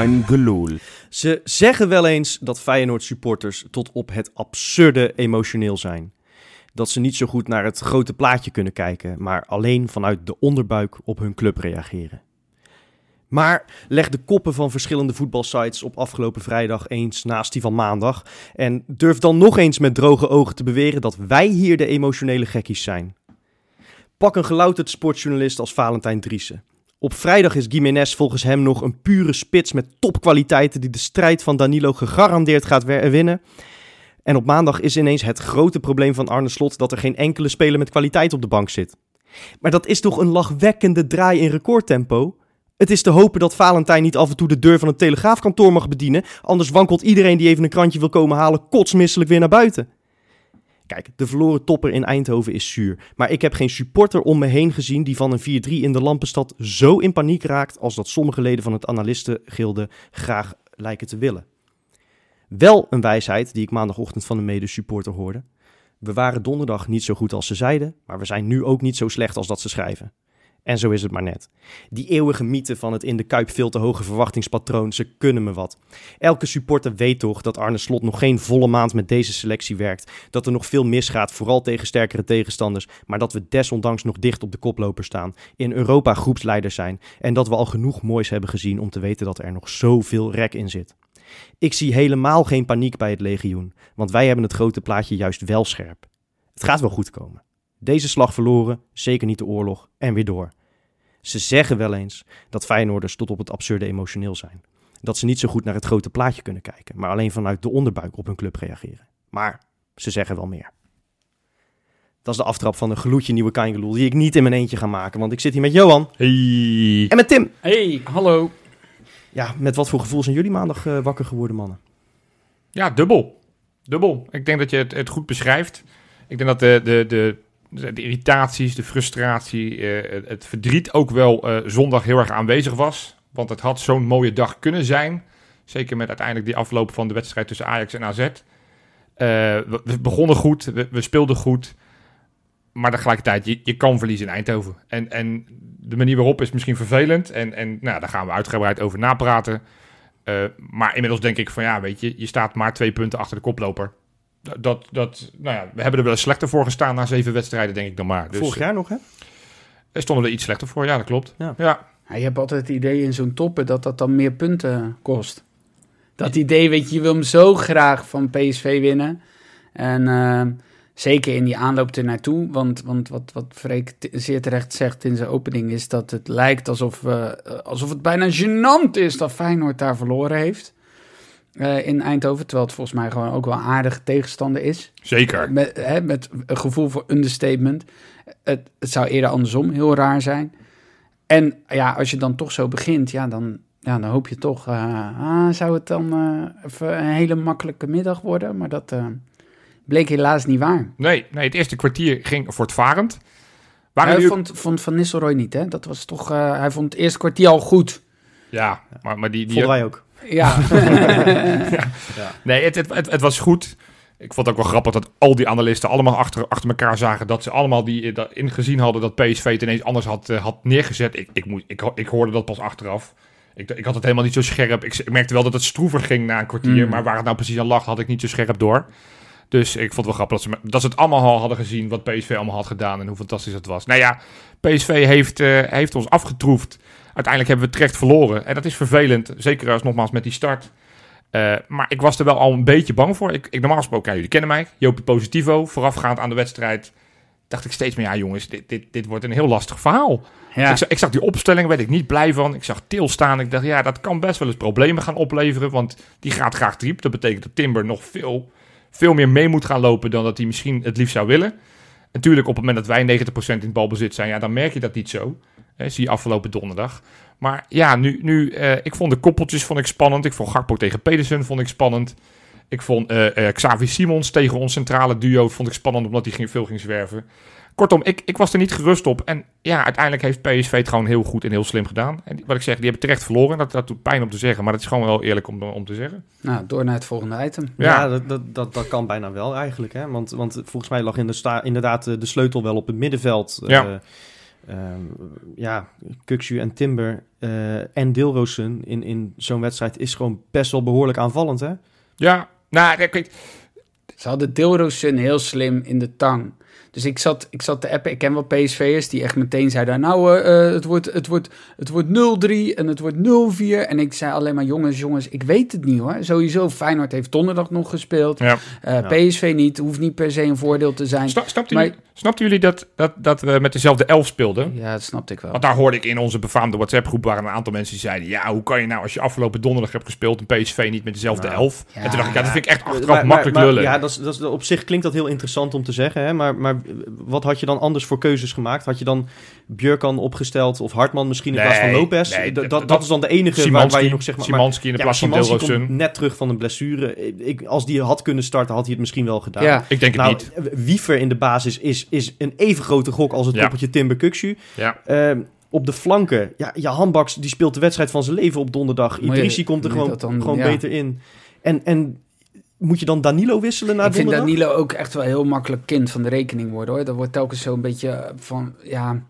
Gelul. Ze zeggen wel eens dat Feyenoord supporters tot op het absurde emotioneel zijn. Dat ze niet zo goed naar het grote plaatje kunnen kijken, maar alleen vanuit de onderbuik op hun club reageren. Maar leg de koppen van verschillende voetbalsites op afgelopen vrijdag eens naast die van maandag. En durf dan nog eens met droge ogen te beweren dat wij hier de emotionele gekkies zijn. Pak een gelouterd sportjournalist als Valentijn Driessen. Op vrijdag is Gimenez volgens hem nog een pure spits met topkwaliteiten die de strijd van Danilo gegarandeerd gaat winnen. En op maandag is ineens het grote probleem van Arne Slot dat er geen enkele speler met kwaliteit op de bank zit. Maar dat is toch een lachwekkende draai in recordtempo? Het is te hopen dat Valentijn niet af en toe de deur van het telegraafkantoor mag bedienen, anders wankelt iedereen die even een krantje wil komen halen kotsmisselijk weer naar buiten. Kijk, de verloren topper in Eindhoven is zuur. Maar ik heb geen supporter om me heen gezien die van een 4-3 in de Lampenstad zo in paniek raakt als dat sommige leden van het analistengilde graag lijken te willen. Wel een wijsheid die ik maandagochtend van een mede-supporter hoorde. We waren donderdag niet zo goed als ze zeiden, maar we zijn nu ook niet zo slecht als dat ze schrijven. En zo is het maar net. Die eeuwige mythe van het in de kuip veel te hoge verwachtingspatroon, ze kunnen me wat. Elke supporter weet toch dat Arne Slot nog geen volle maand met deze selectie werkt. Dat er nog veel misgaat, vooral tegen sterkere tegenstanders. Maar dat we desondanks nog dicht op de koploper staan. In Europa groepsleiders zijn. En dat we al genoeg moois hebben gezien om te weten dat er nog zoveel rek in zit. Ik zie helemaal geen paniek bij het legioen, want wij hebben het grote plaatje juist wel scherp. Het gaat wel goed komen. Deze slag verloren, zeker niet de oorlog, en weer door. Ze zeggen wel eens dat Feyenoorders tot op het absurde emotioneel zijn. Dat ze niet zo goed naar het grote plaatje kunnen kijken, maar alleen vanuit de onderbuik op hun club reageren. Maar ze zeggen wel meer. Dat is de aftrap van een gloedje nieuwe Kangeloel die ik niet in mijn eentje ga maken, want ik zit hier met Johan. Hey. En met Tim. Hey, hallo. Ja, met wat voor gevoel zijn jullie maandag uh, wakker geworden, mannen? Ja, dubbel. Dubbel. Ik denk dat je het, het goed beschrijft. Ik denk dat de, de, de de irritaties, de frustratie, uh, het verdriet ook wel uh, zondag heel erg aanwezig was. Want het had zo'n mooie dag kunnen zijn. Zeker met uiteindelijk die afloop van de wedstrijd tussen Ajax en AZ. Uh, we, begonnen goed, we, we, speelden goed. Maar tegelijkertijd, je, je kan verliezen in Eindhoven. En, en de manier waarop is misschien vervelend. En, en nou, daar gaan we uitgebreid over napraten. maar inmiddels denk ik van ja, weet je, je staat maar twee punten achter de koploper dat, dat, nou ja, we hebben er wel slechter voor gestaan na zeven wedstrijden, denk ik dan maar. Dus, Vorig jaar nog, hè? Er stonden we er iets slechter voor, ja, dat klopt. Ja. ja. ja je hebt altijd het idee in zo'n toppen dat dat dan meer punten kost. Dat idee, weet je, je wil hem zo graag van PSV winnen. En uh, zeker in die aanloop er naartoe. Want, want wat, wat Freek zeer terecht zegt in zijn opening is dat het lijkt alsof, we, alsof het bijna gênant is dat Feyenoord daar verloren heeft. Uh, in Eindhoven. Terwijl het volgens mij gewoon ook wel een aardige tegenstander is. Zeker. Met, hè, met een gevoel voor understatement. Het, het zou eerder andersom heel raar zijn. En ja, als je dan toch zo begint, ja, dan, ja, dan hoop je toch... Uh, ah, zou het dan uh, even een hele makkelijke middag worden? Maar dat bleek helaas niet waar. Nee, nee, het eerste kwartier ging voortvarend. Waren hij vond, vond Van Nistelrooy niet, hè? Dat was toch... hij vond het eerste kwartier al goed. Ja, maar, maar die... die Vonden wij ook. Ja. ja. Nee, het, het, het, het, was goed. Ik vond het ook wel grappig dat al die analisten allemaal achter, achter elkaar zagen dat ze allemaal die dat ingezien hadden dat PSV het ineens anders had, uh, had neergezet. Ik, ik, moet, ik, ik hoorde dat pas achteraf. Ik, ik had het helemaal niet zo scherp. Ik, ik merkte wel dat het stroever ging na een kwartier, mm. maar waar het nou precies aan lag, had ik niet zo scherp door. Dus ik vond het wel grappig dat ze, dat ze het allemaal al hadden gezien wat PSV allemaal had gedaan en hoe fantastisch het was. Nou ja, PSV heeft, uh, heeft ons afgetroefd uiteindelijk hebben we terecht verloren. En dat is vervelend, zeker als nogmaals met die start. Uh, maar ik was er wel al een beetje bang voor. Ik, ik normaal gesproken, ja, jullie kennen mij, Jopie Positivo, voorafgaand aan de wedstrijd, dacht ik steeds meer, ja jongens, dit, dit, dit wordt een heel lastig verhaal. Ja. ik, zag, ik, zag, die opstelling, werd ik niet blij van. Ik zag Til staan, ik dacht, ja, dat kan best wel eens problemen gaan opleveren, want die gaat graag triep. Dat betekent dat Timber nog veel, veel meer mee moet gaan lopen dan dat hij misschien het liefst zou willen. Natuurlijk, op het moment dat wij 90% in het balbezit zijn, ja, dan merk je dat niet zo. Hè, zie je afgelopen donderdag. Maar ja, nu, nu uh, ik vond de koppeltjes vond ik spannend. Ik vond Gakpo tegen Pedersen vond ik spannend. Ik vond uh, uh, Xavi Simons tegen ons centrale duo vond ik spannend omdat hij ging, veel ging zwerven. Kortom, ik, ik was er niet gerust op. En ja, uiteindelijk heeft PSV het gewoon heel goed en heel slim gedaan. En wat ik zeg, die hebben terecht verloren. Dat, dat doet pijn om te zeggen, maar dat is gewoon wel eerlijk om, om te zeggen. Nou, door naar het volgende item. Ja, ja dat, dat, dat, dat, kan bijna wel eigenlijk. Hè? Want, want volgens mij lag in de sta, inderdaad de sleutel wel op het middenveld. Ja. Ehm, ja, Kukshu en Timber eh, en Dilrosun in, in zo'n wedstrijd is gewoon best wel behoorlijk aanvallend, hè? Ja, nou, kijk, Ze hadden Dilrosun heel slim in de tang. Dus ik zat, ik zat te appen. Ik ken wel PSV'ers die echt meteen zeiden... nou, eh, eh, het wordt, het wordt, het wordt 0-3 en het wordt 0-4. En ik zei alleen maar, jongens, jongens, ik weet het niet hoor. Sowieso, Feyenoord heeft donderdag nog gespeeld. ja. Eh, Ja. PSV niet, hoeft niet per se een voordeel te zijn. Sna- snapten, Maar- jullie, snapten jullie dat, dat, dat we met dezelfde elf speelden? Ja, dat snapte ik wel. Want daar hoorde ik in onze befaamde WhatsApp-groep... waren een aantal mensen die zeiden... ja, hoe kan je nou als je afgelopen donderdag hebt gespeeld... een PSV niet met dezelfde Nou, elf? ja. En toen dacht ik, ja, dat vind ik echt achteraf Maar- maar- makkelijk maar- lullen. Ja, dat is, dat is, op zich klinkt dat heel interessant om te zeggen. Hè? Maar, maar wat had je dan anders voor keuzes gemaakt? Had je dan Björkan opgesteld of Hartman misschien in plaats van Lopez? nee, dat- dat, is dan de enige waar, Szymanski, waar je nog zeg maar... Szymanski in de ja, plaats van Dilrosun. komt net terug van een blessure. Ik, als die had kunnen starten, had hij het misschien wel gedaan. Ja, Ik denk het Nou, niet. Wiever in de basis is, is een even grote gok als het Ja. koppeltje Timber Kukshu. Ja. Ehm, op de flanken, ja, ja Handbaks die speelt de wedstrijd van zijn leven op donderdag. Idrissi komt er gewoon, dan- gewoon ja. beter in. En, en moet je dan Danilo wisselen na ik vind donderdag? Danilo ook echt wel heel makkelijk kind van de rekening worden hoor. Dat wordt telkens zo'n beetje van, ja,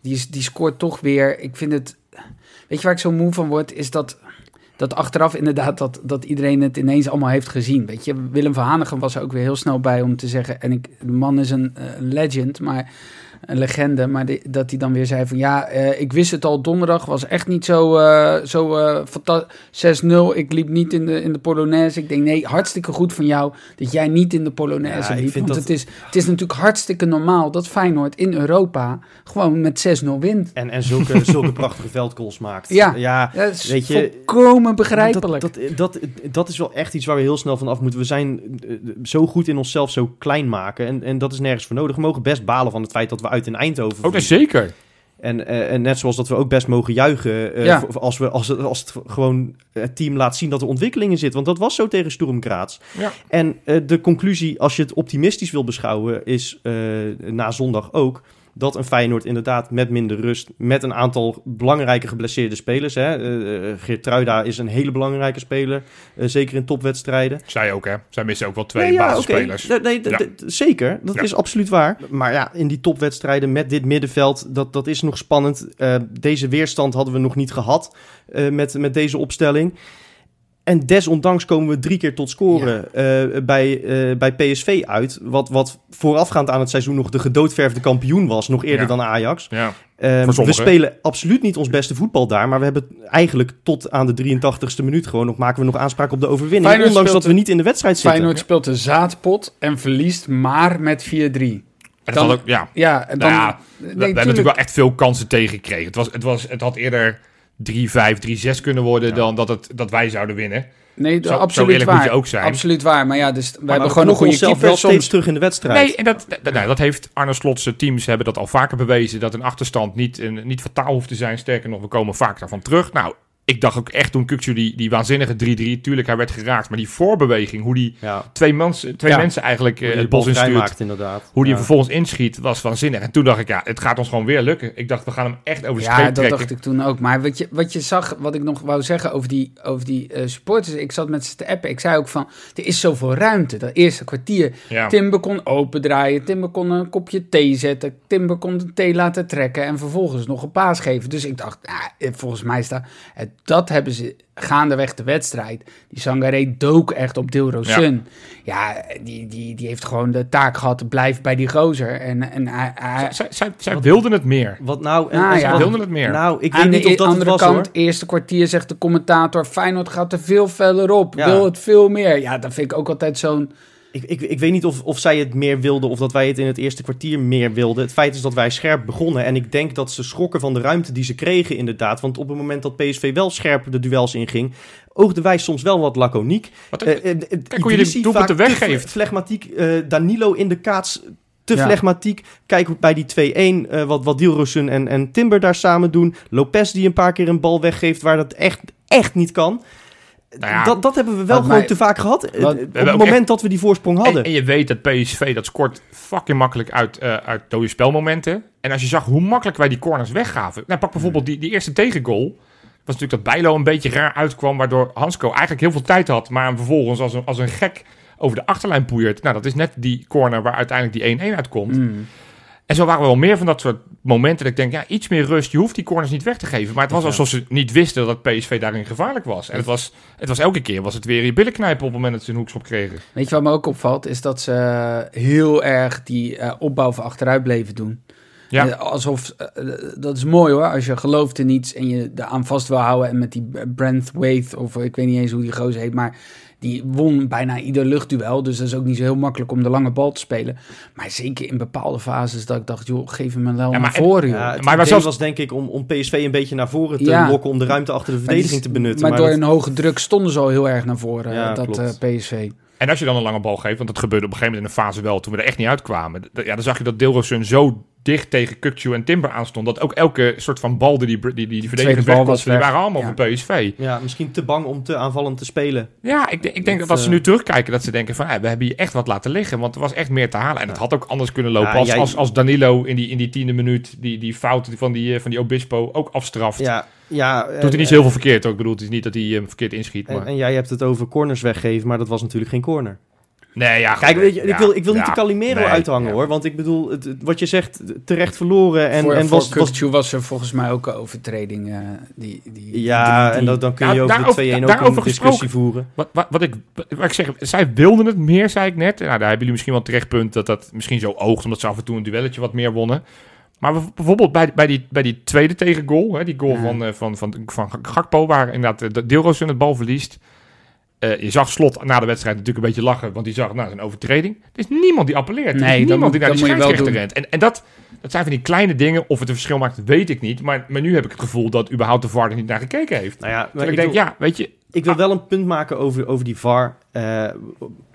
die, die scoort toch weer. Ik vind het, weet je waar ik zo moe van word, is dat, dat achteraf inderdaad dat, dat iedereen het ineens allemaal heeft gezien. Weet je, Willem van Hanegem was er ook weer heel snel bij om te zeggen, en ik, de man is een eh, legend, maar een legende, maar die- dat hij dan weer zei van ja, eh, ik wist het al donderdag, was echt niet zo, eh zo eh, fanta- 6-0. Ik liep niet in de, in de Polonaise. Ik denk nee, hartstikke goed van jou dat jij niet in de Polonaise Ja, liep. Want dat- het, is, het is natuurlijk hartstikke normaal dat Feyenoord in Europa gewoon met 6-0 wint. En, en zulke, zulke prachtige veldgoals maakt. Ja. ja Dat Weet je, volkomen begrijpelijk. Dat, dat, dat, dat is wel echt iets waar we heel snel van af moeten. We zijn eh, zo goed in onszelf zo klein maken. En, en dat is nergens voor nodig. We mogen best balen van het feit dat we uit in Eindhoven Oh, verliezen. zeker. En, eh, en net zoals dat we ook best mogen juichen eh, Ja. als, we, als, het, als het gewoon het team laat zien dat er ontwikkelingen zit. Want dat was zo tegen Sturm Graz. Ja. En eh, de conclusie, als je het optimistisch wil beschouwen, is na zondag ook dat een Feyenoord inderdaad met minder rust, met een aantal belangrijke geblesseerde spelers. Hè. eh, eh, Geertruida is een hele belangrijke speler, eh, zeker in topwedstrijden. Zij ook, hè. Zij missen ook wel twee ja, basisspelers. Nee, Ja. zeker, dat is absoluut waar. Maar ja, in die topwedstrijden met dit middenveld, dat, dat is nog spannend. Deze weerstand hadden we nog niet gehad eh, met, met deze opstelling. En desondanks komen we drie keer tot scoren eh, bij, eh, bij PSV uit. Wat, wat voorafgaand aan het seizoen nog de gedoodverfde kampioen was. Nog eerder Ja. dan Ajax. Ja. Ehm, we spelen absoluut niet ons beste voetbal daar. Maar we hebben eigenlijk tot aan de 83ste minuut gewoon nog maken we nog aanspraak op de overwinning. Feyenoord ondanks dat we niet in de wedstrijd zitten. Feyenoord speelt een zaadpot en verliest maar met 4-3. En Dan- ook, ja. Ja, en dan... Nou ja, we, we hebben natuurlijk tuurlijk. wel echt veel kansen tegengekregen. Het, was, het, was, het had eerder 3-5, 3-6 kunnen worden Ja. dan dat, het, dat wij zouden winnen. Nee, Zo- zo absoluut eerlijk waar. moet je ook zijn. Absoluut waar. Maar ja, dus we Maar hebben gewoon een goede wel steeds terug in de wedstrijd. Nee, en dat, dat, nou, dat heeft Arne Slotse teams hebben dat al vaker bewezen. Dat een achterstand niet, een, niet fataal hoeft te zijn. Sterker nog, we komen vaak daarvan terug. Nou, ik dacht ook echt toen Kukcu die, die waanzinnige 3-3... Tuurlijk, hij werd geraakt. Maar die voorbeweging, hoe die Ja, twee, mans, twee Ja. mensen eigenlijk eh, het de bal bos instuurt... inderdaad. Hoe die ja. hem vervolgens inschiet, was waanzinnig. En toen dacht ik, ja, het gaat ons gewoon weer lukken. Ik dacht, we gaan hem echt over de Ja, dat trekken. dacht ik toen ook. Maar wat je, wat je zag, wat ik nog wou zeggen over die, over die eh, supporters. Ik zat met ze te appen. Ik zei ook van, er is zoveel ruimte. Dat eerste kwartier. Ja. Timber kon opendraaien. Timber kon een kopje thee zetten. Timber kon de thee laten trekken. En vervolgens nog een paas geven. Dus ik dacht, nou, eh, volgens mij staat... eh, Dat hebben ze gaandeweg de wedstrijd. Die Sangaré dook echt op Dilrosun. Ja, die, die, die heeft gewoon de taak gehad. Blijf bij die gozer. En, en hij, hij, Zij, zij, zij wilden het meer. Wat nou? En, en- ja. Zij wilden het meer. Nou, ik weet Aan niet de of dat het andere was kant, hoor. eerste kwartier zegt de commentator... Feyenoord gaat er veel feller op, Ja. wil het veel meer. Ja, dat vind ik ook altijd zo'n... Ik, ik, ik weet niet of, of zij het meer wilden of dat wij het in het eerste kwartier meer wilden. Het feit is dat wij scherp begonnen. En ik denk dat ze schrokken van de ruimte die ze kregen inderdaad. Want op het moment dat PSV wel scherp de duels inging... oogden wij soms wel wat laconiek. Wat, eh, eh, Kijk hoe je die doelpunten weggeeft. fle- Flegmatiek, eh, Danilo in de kaats te Ja. flegmatiek. Kijk bij die 2-1 eh, wat, wat Dielrosun en, en Timber daar samen doen. Lopez die een paar keer een bal weggeeft waar dat echt, echt niet kan. Nou ja, dat, dat hebben we wel gewoon mij- te vaak gehad. Eh, wat- op het moment echt- dat we die voorsprong En, hadden. en je weet dat PSV dat scoort fucking makkelijk uit, eh uit dode spelmomenten. En als je zag hoe makkelijk wij die corners weggaven. Nou, pak bijvoorbeeld die, die eerste tegengoal. was natuurlijk dat Bijlo een beetje raar uitkwam. Waardoor Hansco eigenlijk heel veel tijd had. Maar hem vervolgens als een, als een gek over de achterlijn poeiert. Nou, dat is net die corner waar uiteindelijk die 1-1 uitkomt. Mm. En zo waren er wel meer van dat soort momenten dat ik denk, ja, iets meer rust. Je hoeft die corners niet weg te geven. Maar het was alsof ze niet wisten dat PSV daarin gevaarlijk was. En het was, het was elke keer was het weer je billen knijpen op het moment dat ze een hoekschop kregen. Weet je wat me ook opvalt? Is dat ze heel erg die eh, opbouw van achteruit bleven doen. Ja. Eh, Alsof, eh, dat is mooi hoor, als je gelooft in iets en je eraan vast wil houden. En met die Brent Waith, of ik weet niet eens hoe die gozer heet, maar die won bijna ieder luchtduel. Dus dat is ook niet zo heel makkelijk om de lange bal te spelen. Maar zeker in bepaalde fases dat ik dacht, joh, geef hem wel Ja, naar maar- voren. joh. Ja, het Maar idee zelfs- was denk ik om, om PSV een beetje naar voren te Ja. lokken... om de ruimte achter de verdediging die- te benutten. Maar, Maar, door dat- een hoge druk stonden ze al heel erg naar voren, Ja, eh, dat klopt. eh, PSV. En als je dan een lange bal geeft, want dat gebeurde op een gegeven moment in een fase wel, toen we er echt niet uitkwamen. Ja, dan zag je dat Dilrosun zo dicht tegen Kukcu en Timber aanstond, dat ook elke soort van bal die die, die, die, verdedigers wegkostten, die weg. waren allemaal Ja. van PSV. ja, misschien te bang om te aanvallend te spelen. Ja, ik, denk- ik denk Dat, dat als ze eh, nu terugkijken, dat ze denken van, ja, we hebben hier echt wat laten liggen, want er was echt meer te halen. En het had ook anders kunnen lopen Ja, als, jij- als, als Danilo in die, in die tiende minuut die, die fout van die, eh, van die Obispo ook afstraft. Ja, ja, Doet hij en- niet zo heel veel verkeerd ook. Ik bedoel, het is niet dat hij hem verkeerd inschiet. En, Maar... en jij hebt het over corners weggeven, maar dat was natuurlijk geen corner. Nee, ja, Kijk, weet je, ik wil, ik wil niet de Calimero nee, uithangen ja. hoor. Want ik bedoel, het, wat je zegt, terecht verloren. En, voor en voor was, was, er volgens mij ook een overtreding. eh, die, die, ja, die- en dat, dan kun je Ja, over daarover- de 2-1 ook daarover een discussie gesproken. voeren. Wat, wat, wat, ik, wat ik zeg, zij wilden het meer, zei ik net. Nou, daar hebben jullie misschien wel terecht punt dat dat misschien zo oogt, omdat ze af en toe een duelletje wat meer wonnen. Maar bijvoorbeeld bij, bij, die, bij die tweede tegengoal, hè, die goal Ja. van, eh, van, van, van Gakpo, waar inderdaad de Deelroos het bal verliest. Eh, je zag Slot na de wedstrijd natuurlijk een beetje lachen, want die zag, nou, een overtreding. Er is niemand die appelleert. Er Nee, is niemand moet- die naar die scheidsrechter rent. En, en dat, dat zijn van die kleine dingen. Of het een verschil maakt, weet ik niet. Maar, maar nu heb ik het gevoel dat überhaupt de VAR er niet naar gekeken heeft. Nou ja, maar Terwijl ik ik, denk, wil, ja, weet je, ik wil wel een punt maken over, over die VAR. eh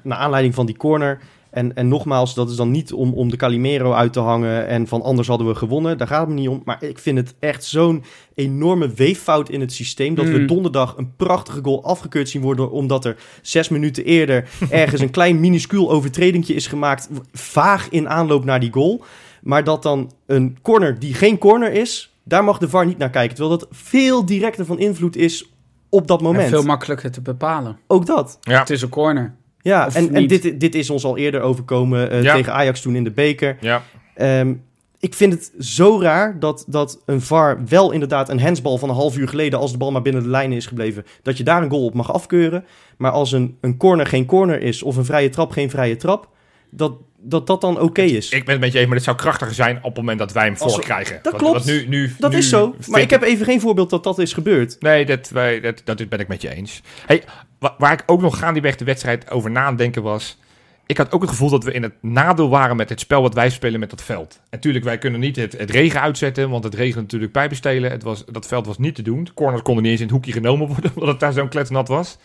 naar aanleiding van die corner. En, en nogmaals, dat is dan niet om, om de Calimero uit te hangen en van anders hadden we gewonnen. Daar gaat het me niet om. Maar ik vind het echt zo'n enorme weeffout in het systeem. Dat we Mm. donderdag een prachtige goal afgekeurd zien worden. Omdat er zes minuten eerder ergens een klein minuscuul overtredingje is gemaakt. Vaag in aanloop naar die goal. Maar dat dan een corner die geen corner is, daar mag de VAR niet naar kijken. Terwijl dat veel directer van invloed is op dat en moment. veel makkelijker te bepalen. Ook dat. ja. Het is een corner. Ja, Of en, en dit, dit is ons al eerder overkomen eh, Ja. tegen Ajax toen in de beker. ja. Ehm, ik vind het zo raar dat, dat een VAR wel inderdaad een hensbal van een half uur geleden... als de bal maar binnen de lijnen is gebleven... dat je daar een goal op mag afkeuren. Maar als een, een corner geen corner is of een vrije trap geen vrije trap... dat dat, dat dan oké is. Ik ben het met je eens, maar het zou krachtiger zijn op het moment dat wij hem Als- voorkrijgen. dat klopt. nu, nu, dat nu is zo. Maar ik heb even geen voorbeeld dat dat is gebeurd. Nee, dat, wij, dat, dat ben ik met je eens. Hey, wa- waar ik ook nog gaandeweg de wedstrijd over na aan het denken was... Ik had ook het gevoel dat we in het nadeel waren met het spel wat wij spelen met dat veld. En natuurlijk, wij kunnen niet het, het regen uitzetten, want het regen natuurlijk pijpenstelen. Het was, dat veld was niet te doen. De corners konden niet eens in het hoekje genomen worden, omdat het daar zo'n kletsnat was.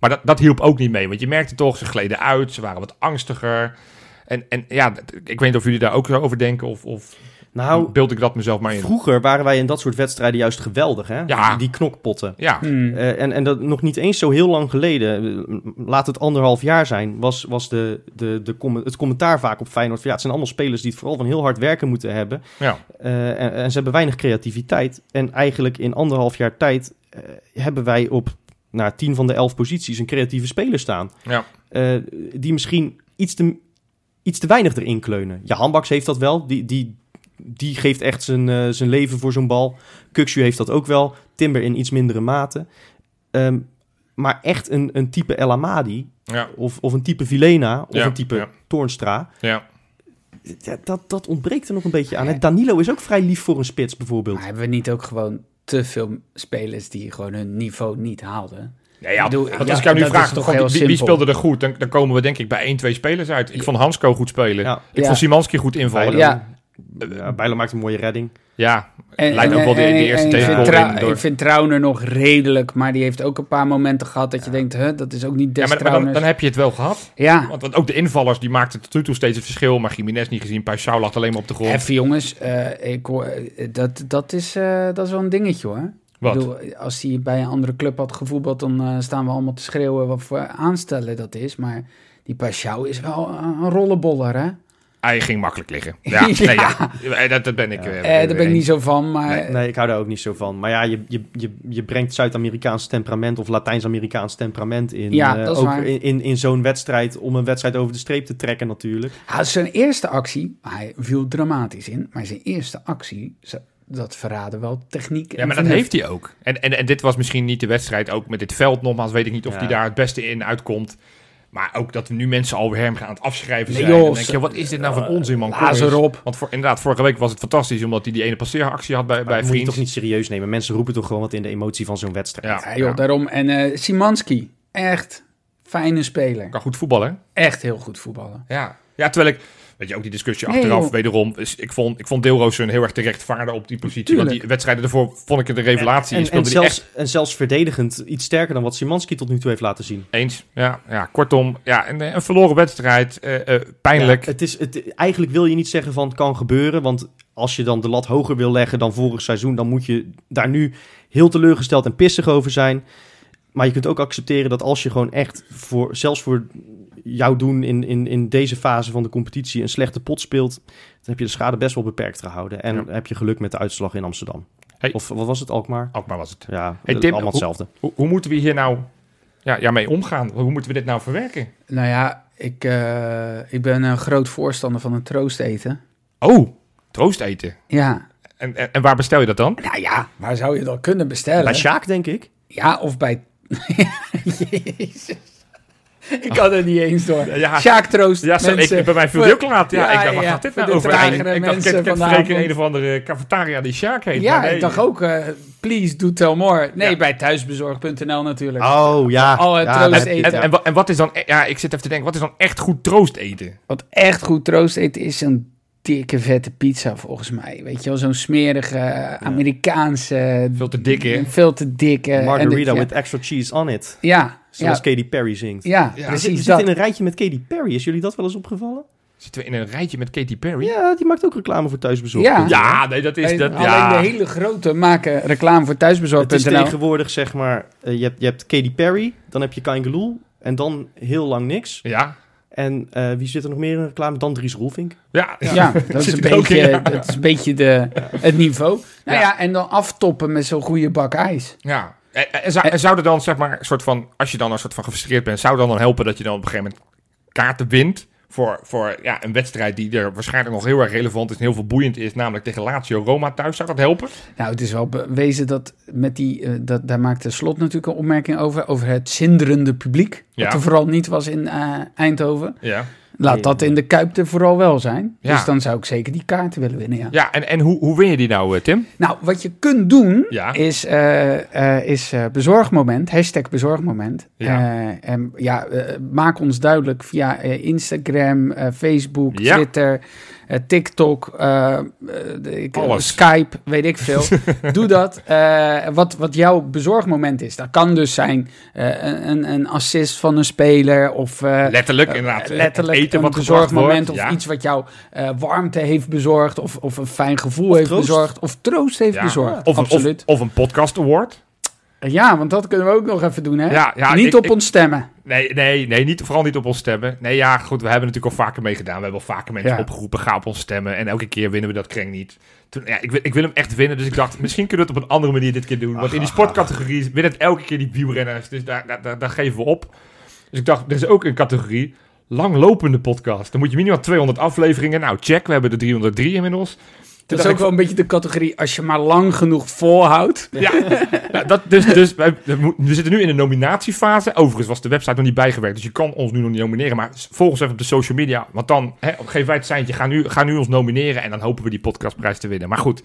Maar dat, dat hielp ook niet mee, want je merkte toch, ze gleden uit, ze waren wat angstiger. En, en ja, ik weet niet of jullie daar ook zo over denken of, of Nou, beeld ik dat mezelf maar in. vroeger waren wij in dat soort wedstrijden juist geweldig, hè? Ja. Die knokpotten. Ja, Hmm. Eh, en, en dat nog niet eens zo heel lang geleden, eh, laat het anderhalf jaar zijn, was, was de, de, de com- het commentaar vaak op Feyenoord. van, Ja, het zijn allemaal spelers die het vooral van heel hard werken moeten hebben. ja. Eh, en, en ze hebben weinig creativiteit. En eigenlijk in anderhalf jaar tijd hebben wij op nou, tien van de elf posities een creatieve speler staan. Ja. Eh, die misschien iets te, iets te weinig erin kleunen. Ja, Handbaks heeft dat wel. Die, die, die geeft echt zijn, eh, zijn leven voor zo'n bal. Kukshu heeft dat ook wel. Timber in iets mindere mate. Ehm, maar echt een, een type El Amadi Ja, of, of een type Vilena of Ja, een type ja. Toornstra. ja. Ja, dat, dat ontbreekt er nog een beetje aan. Danilo is ook vrij lief voor een spits bijvoorbeeld. Maar hebben we niet ook gewoon te veel spelers die gewoon hun niveau niet haalden? Ja, ja, Ik bedoel, want ja, als ik jou nu vraag, toch wie, speelde er goed? Dan, dan komen we denk ik bij één, twee spelers uit. Ik vond Hansko goed spelen. Ja. Ik Ja. vond Simanski goed invallen. Bijlo. Ja, Ja. Ja, Bijlo maakt een mooie redding. lijkt ook wel de, de eerste en ik vind, Trau- in door- ik vind Trauner nog redelijk, maar die heeft ook een paar momenten gehad dat je denkt, huh, dat is ook niet Ja, des maar, maar dan, heb je het wel gehad. Ja, Want, want ook de invallers die maakten tot nu toe steeds het verschil. Maar Jiménez niet gezien. Paixão lag alleen maar op de grond. even jongens, eh, ik, hoor- eh, dat, dat, is, eh, dat is wel een dingetje hoor. Wat? Ik bedoel, als hij bij een andere club had gevoetbald, dan eh, staan we allemaal te schreeuwen wat voor aanstellen dat is. Maar die Paschou is wel een rollenboller, hè? Hij ging makkelijk liggen. Ja, Ja. Nee, ja. Eh, Dat, dat ben ik. Ja. eh, Eh, daar ben ik eens. niet zo van, maar... Nee, nee, ik hou daar ook niet zo van. Maar ja, je, je, je, je brengt Zuid-Amerikaans temperament of Latijns-Amerikaans temperament in. Ja, eh, ook waar. in, in, in zo'n wedstrijd, om een wedstrijd over de streep te trekken natuurlijk. Ja, zijn eerste actie, hij viel dramatisch in, maar zijn eerste actie, dat verraden wel techniek. Ja, maar dat heeft hij ook. En, en, en dit was misschien niet de wedstrijd, ook met dit veld nogmaals, weet ik niet of Ja. hij daar het beste in uitkomt. Maar ook dat we nu mensen alweer hem gaan aan het afschrijven Nee, zijn. joh, dan denk je, wat is dit nou voor onzin, man? Kom Lazer eens. op. Want voor, inderdaad, vorige week was het fantastisch, omdat hij die ene passeeractie had bij, Maar bij dat moet je toch niet serieus nemen. Mensen roepen toch gewoon wat in de emotie van zo'n wedstrijd. Ja, Ja, joh, ja. daarom. En eh Simanski, echt fijne speler. Kan goed voetballen. Echt heel goed voetballen. Ja. ja, terwijl ik, weet je, ook die discussie Nee, achteraf, joh. wederom, is, ik vond, ik vond Deelroosen heel erg terecht vaarden op die positie. Want Tuurlijk. die wedstrijden ervoor vond ik het een revelatie. En, en, die zelfs, en zelfs verdedigend iets sterker dan wat Simanski tot nu toe heeft laten zien. Eens, ja, ja. Kortom, ja, een, een verloren wedstrijd, eh, eh, pijnlijk. Ja, het is, het, eigenlijk wil je niet zeggen van het kan gebeuren. Want als je dan de lat hoger wil leggen dan vorig seizoen, dan moet je daar nu heel teleurgesteld en pissig over zijn. Maar je kunt ook accepteren dat als je gewoon echt voor, zelfs voor jouw doen in, in, in deze fase van de competitie een slechte pot speelt, dan heb je de schade best wel beperkt gehouden. En Ja. heb je geluk met de uitslag in Amsterdam. Hey. Of wat was het, Alkmaar? Alkmaar was het. Ja, Hey, Tim, allemaal hoe- hetzelfde. Hoe, hoe moeten we hier nou ja, ja, mee omgaan? Hoe moeten we dit nou verwerken? Nou ja, ik, eh, ik ben een groot voorstander van een troost eten. Oh, troost eten. Ja, En, en, en waar bestel je dat dan? nou ja, waar zou je dat kunnen bestellen? Bij Sjaak, denk ik. Ja, of bij... Jezus. Ik had het niet eens door. Ja, Sjaak troost ja zo, mensen. ik, bij mij viel ook laat. Ja, Ja, ik dacht, ja, gaat dit nou de over? Ik dacht, ik. Freek een of andere cafetaria die Sjaak heet. Ja, nee. ik dacht ook, eh, please do tell more. Nee, Ja. bij thuisbezorg.nl natuurlijk. Oh ja. Al het ja, troost eten. En, en, wa- en wat is dan... e- Ja, ik zit even te denken, wat is dan echt goed troost eten? Wat echt goed troost eten is een dikke vette pizza volgens mij. Weet je wel, zo'n smerige Amerikaanse... Veel te dik, hè? Veel te dikke. Margarita de- ja, with extra cheese on it. Ja, Zoals ja, Katy Perry zingt. ja, Ja. We precies zitten dat. in een rijtje met Katy Perry. Is jullie dat wel eens opgevallen? Zitten we in een rijtje met Katy Perry? Ja, die maakt ook reclame voor thuisbezorgd. Ja. Ja, nee, dat is... Dat, Alleen ja. de hele grote maken reclame voor Het is tegenwoordig zeg maar, eh, je, hebt, je hebt Katy Perry, dan heb je Kangeloel en dan heel lang niks. Ja, En eh, wie zit er nog meer in reclame? Dan Dries Roelvink. ja. Ja, dat is, een in, beetje, ja. dat is een beetje de, het niveau. Nou Ja. ja. en dan aftoppen met zo'n goede bak ijs. Ja. En, zou, en zou er dan, zeg maar, soort van, als je dan een soort van gefrustreerd bent, zou dan dan helpen dat je dan op een gegeven moment kaarten wint voor, voor ja, een wedstrijd die er waarschijnlijk nog heel erg relevant is en heel veel boeiend is, namelijk tegen Lazio Roma thuis. Zou dat helpen? Nou, het is wel bewezen dat met die, eh, dat, daar maakte Slot natuurlijk een opmerking over, over het zinderende publiek. Ja. Wat er vooral niet was in eh, Eindhoven. Ja. Laat dat in de Kuip er vooral wel zijn. Ja. Dus dan zou ik zeker die kaarten willen winnen, ja. Ja, en, en hoe, hoe win je die nou, eh, Tim? Nou, wat je kunt doen Ja. is, eh, eh, is bezorgmoment, hashtag bezorgmoment. Ja. En ja, maak ons duidelijk via Instagram, Facebook. Twitter, TikTok, eh, eh, ik-. Skype, weet ik veel. Doe dat. Eh, wat, wat jouw bezorgmoment is. Dat kan dus zijn eh, een, een assist van een speler of... eh, Letterlijk, inderdaad. eh, letterlijk eten een wat bezorgmoment wordt. of iets wat jou eh, warmte heeft bezorgd of, of een fijn gevoel Of heeft troost. bezorgd of troost heeft Ja. bezorgd. Of, een- Absoluut. Of, of een podcast award. Ja, want dat kunnen we ook nog even doen, hè? Ja, ja, Niet ik- op ik- ons stemmen. Nee, nee, nee niet, vooral niet op ons stemmen. Nee, ja, goed, we hebben natuurlijk al vaker meegedaan. We hebben al vaker mensen Ja. opgeroepen, ga op ons stemmen. En elke keer winnen we dat kreng niet. Toen, ja, ik, wil, ik wil hem echt winnen, dus ik dacht, misschien kunnen we het op een andere manier dit keer doen. Want in die sportcategorie winnen het elke keer die wielrenners, dus daar, daar, daar, daar geven we op. Dus ik dacht, er is ook een categorie, langlopende podcast. Dan moet je minimaal 200 afleveringen. Nou, check, we hebben de 303 inmiddels. Dat is ook wel een beetje de categorie als je maar lang genoeg volhoudt. Ja, nou, dat, dus, dus wij, we zitten nu in de nominatiefase. Overigens was de website nog niet bijgewerkt, dus je kan ons nu nog niet nomineren. Maar volg ons even op de social media, want dan hè, geef wij het seintje. Ga nu, ga nu ons nomineren en dan hopen we die podcastprijs te winnen. Maar goed,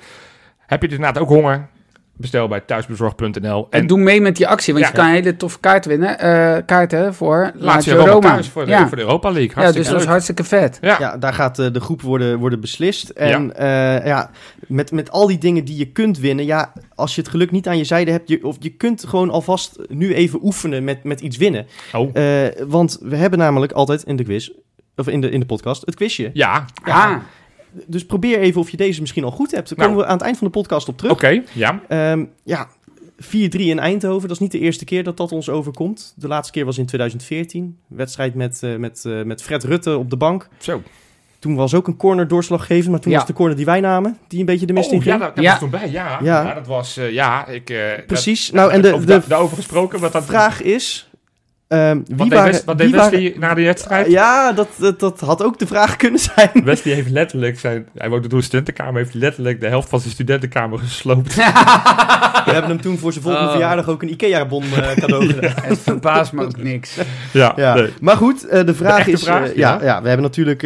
heb je dus inderdaad ook honger? Bestel bij thuisbezorg.nl. En En doe mee met die actie, want Ja. je kan een hele toffe kaart winnen. eh, kaarten voor Lazio Roma Roma. thuis voor de, ja. voor de Europa League. ja, Hartstikke dus dat is hartstikke vet. Ja. Ja, daar gaat eh, de groep worden, worden beslist. En ja. ja, met, met al die dingen die je kunt winnen, ja, als je het geluk niet aan je zijde hebt, je, of je kunt gewoon alvast nu even oefenen met, met iets winnen. Oh. Eh, want we hebben namelijk altijd in de quiz, of in de, in de podcast, het quizje. Ja, Ja, Dus probeer even of je deze misschien al goed hebt. Daar Nou. komen we aan het eind van de podcast op terug. oké. ja. Ehm, ja, 4-3 in Eindhoven. Dat is niet de eerste keer dat dat ons overkomt. De laatste keer was in 2014. Wedstrijd met, eh, met, eh, met Fred Rutte op de bank. Zo. Toen was ook een corner doorslaggevend, maar toen Ja. was de corner die wij namen, die een beetje de mist in Oh, ging. ja, Ja. was toen bij, ja. ja. Ja. dat was, eh, ja, ik... eh, Precies. dat- nou, en de, over- de daarover gesproken, wat dat... vraag is... ehm, wie Wat deed, waren, wat wie deed waren- Wesley na de wedstrijd? ja, dat, dat, dat had ook de vraag kunnen zijn. Wesley heeft letterlijk zijn... Hij woonde door een studentenkamer, heeft letterlijk de helft van zijn studentenkamer gesloopt. We hebben hem toen voor zijn volgende Oh. verjaardag ook een IKEA-bon eh, cadeau gedaan. Het verbaast me ook niks. ja, Ja, nee. maar goed, eh, de vraag is... eh, vraag, ja. ja. Ja, we hebben natuurlijk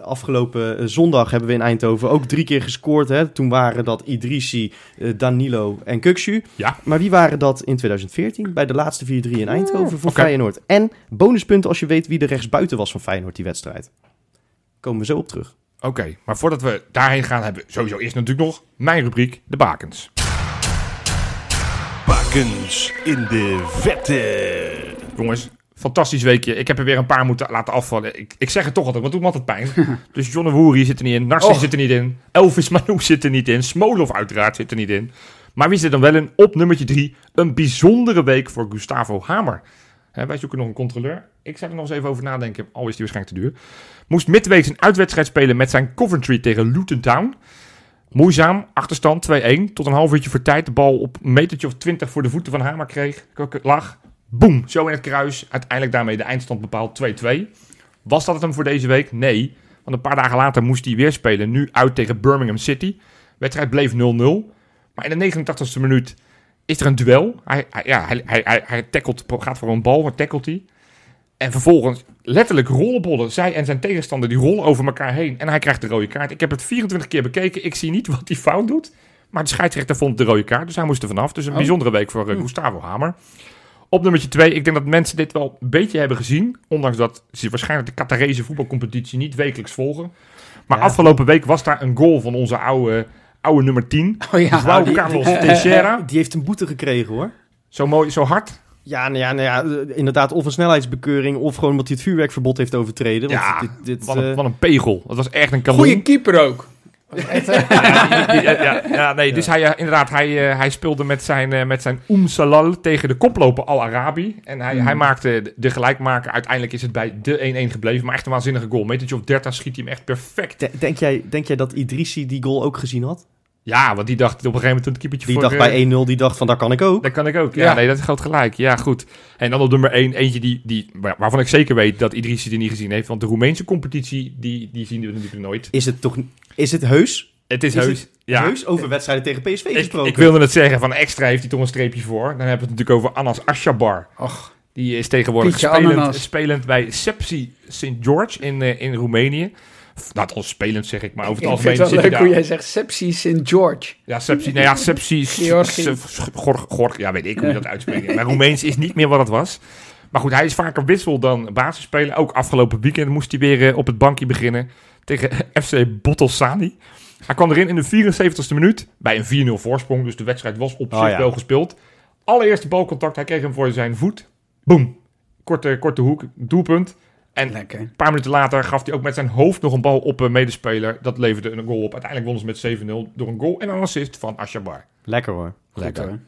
afgelopen zondag hebben we in Eindhoven ook drie keer gescoord. Hè. Toen waren dat Idrissi, Danilo en Kukshu. Ja. Maar wie waren dat in 2014 bij de laatste 4-3 in Eindhoven oké. Feyenoord? En bonuspunten als je weet wie de rechtsbuiten was van Feyenoord die wedstrijd. Komen we zo op terug. Oké, maar voordat we daarheen gaan, hebben we sowieso eerst natuurlijk nog mijn rubriek, de bakens. Bakens in de vette. Jongens, fantastisch weekje. Ik heb er weer een paar moeten laten afvallen. Ik, ik zeg het toch altijd, want het doet me altijd pijn. dus John Woeri zit er niet in, Narcis Och. zit er niet in, Elvis Manu zit er niet in, Smolov uiteraard zit er niet in. Maar wie zit er dan wel in? Op nummertje drie, een bijzondere week voor Gustavo Hamer. Hè, wij zoeken nog een controleur. Ik zou er nog eens even over nadenken, al is die waarschijnlijk te duur. Moest midweeks een uitwedstrijd spelen met zijn Coventry tegen Luton Town. Moeizaam, achterstand 2-1. Tot een half uurtje voor tijd. De bal op een metertje of 20 voor de voeten van Hamer kreeg. Lag. Boom, zo in het kruis. Uiteindelijk daarmee de eindstand bepaald 2-2. Was dat het hem voor deze week? Nee. Want een paar dagen later moest hij weer spelen. Nu uit tegen Birmingham City. wedstrijd bleef 0-0. Maar in de 89ste minuut is er een duel. Hij, hij, ja, hij, hij, hij, tackelt, gaat voor een bal, maar tackelt hij. En vervolgens letterlijk rollenbollen. Zij en zijn tegenstander die rollen over elkaar heen. En hij krijgt de rode kaart. Ik heb het 24 keer bekeken. Ik zie niet wat hij fout doet. Maar de scheidsrechter vond de rode kaart. Dus hij moest er vanaf. Dus een Oh. bijzondere week voor eh, Gustavo Hamer. Op nummertje 2. Ik denk dat mensen dit wel een beetje hebben gezien. Ondanks dat ze waarschijnlijk de Qatarese voetbalcompetitie niet wekelijks volgen. Maar Ja. afgelopen week was daar een goal van onze oude, oude nummer 10. Oh ja. João die- Carlos die- Teixeira. Die heeft een boete gekregen hoor. Zo mooi, zo hard. Ja, nou ja, nou ja, eh, inderdaad, of een snelheidsbekeuring of gewoon omdat hij het vuurwerkverbod heeft overtreden. Want Ja, dit, dit, Wat een, eh, wat een pegel. Dat was echt een kanon. Goeie keeper ook. Ja, ja, nee, dus hij, eh, inderdaad, hij, eh, hij speelde met zijn, eh, met zijn Salal tegen de koploper Al-Arabi. En hij, Hmm. hij maakte de- gelijkmaker. Uiteindelijk is het bij de 1-1 gebleven. Maar echt een waanzinnige goal. Metertje of 30 schiet hij hem echt perfect. de- denk, jij, denk jij dat Idrissi die goal ook gezien had? Ja, want die dacht op een gegeven moment toen het keepertje Die voor... dacht eh, bij 1-0, die dacht van daar kan ik ook. Dat kan ik ook. Ja, Ja. nee, dat is groot gelijk. Ja, goed. En dan op nummer 1, eentje die, die, waar- waarvan ik zeker weet dat Idrissi die niet gezien heeft. Want de Roemeense competitie, die, die zien we natuurlijk nooit. Is het toch is het heus? Het is, Is heus. het ja. Heus over wedstrijden tegen PSV Ik, gesproken. ik wilde het zeggen, van extra heeft hij toch een streepje voor. Dan hebben we het natuurlijk over Anas Ashabar. Och, Die is tegenwoordig spelend, spelend bij Sepsi St. George in, eh, in Roemenië. Nou, althans spelend zeg ik, maar over ik het vind algemeen het wel zit leuk hoe jij zegt Sepsi St. George. Ja, Sepsi, nou ja, Sepsi... Gorg, Gorg, ja, weet ik hoe je dat uitspreekt. Maar Roemeens is niet meer wat het was. Maar goed, hij is vaker wissel dan basisspeler. Ook afgelopen weekend moest hij weer eh, op het bankje beginnen tegen FC Bottelsani. Hij kwam erin in de 74ste minuut bij een 4-0 voorsprong. Dus de wedstrijd was op Oh, zich ja. wel gespeeld. Allereerste balcontact, hij kreeg hem voor zijn voet. Boom. Korte, korte hoek, doelpunt. En Lekker. een paar minuten later gaf hij ook met zijn hoofd nog een bal op een medespeler. Dat leverde een goal op. Uiteindelijk wonnen ze met 7-0 door een goal en een assist van Ashabar. Lekker hoor. Lekker. Goed, hoor.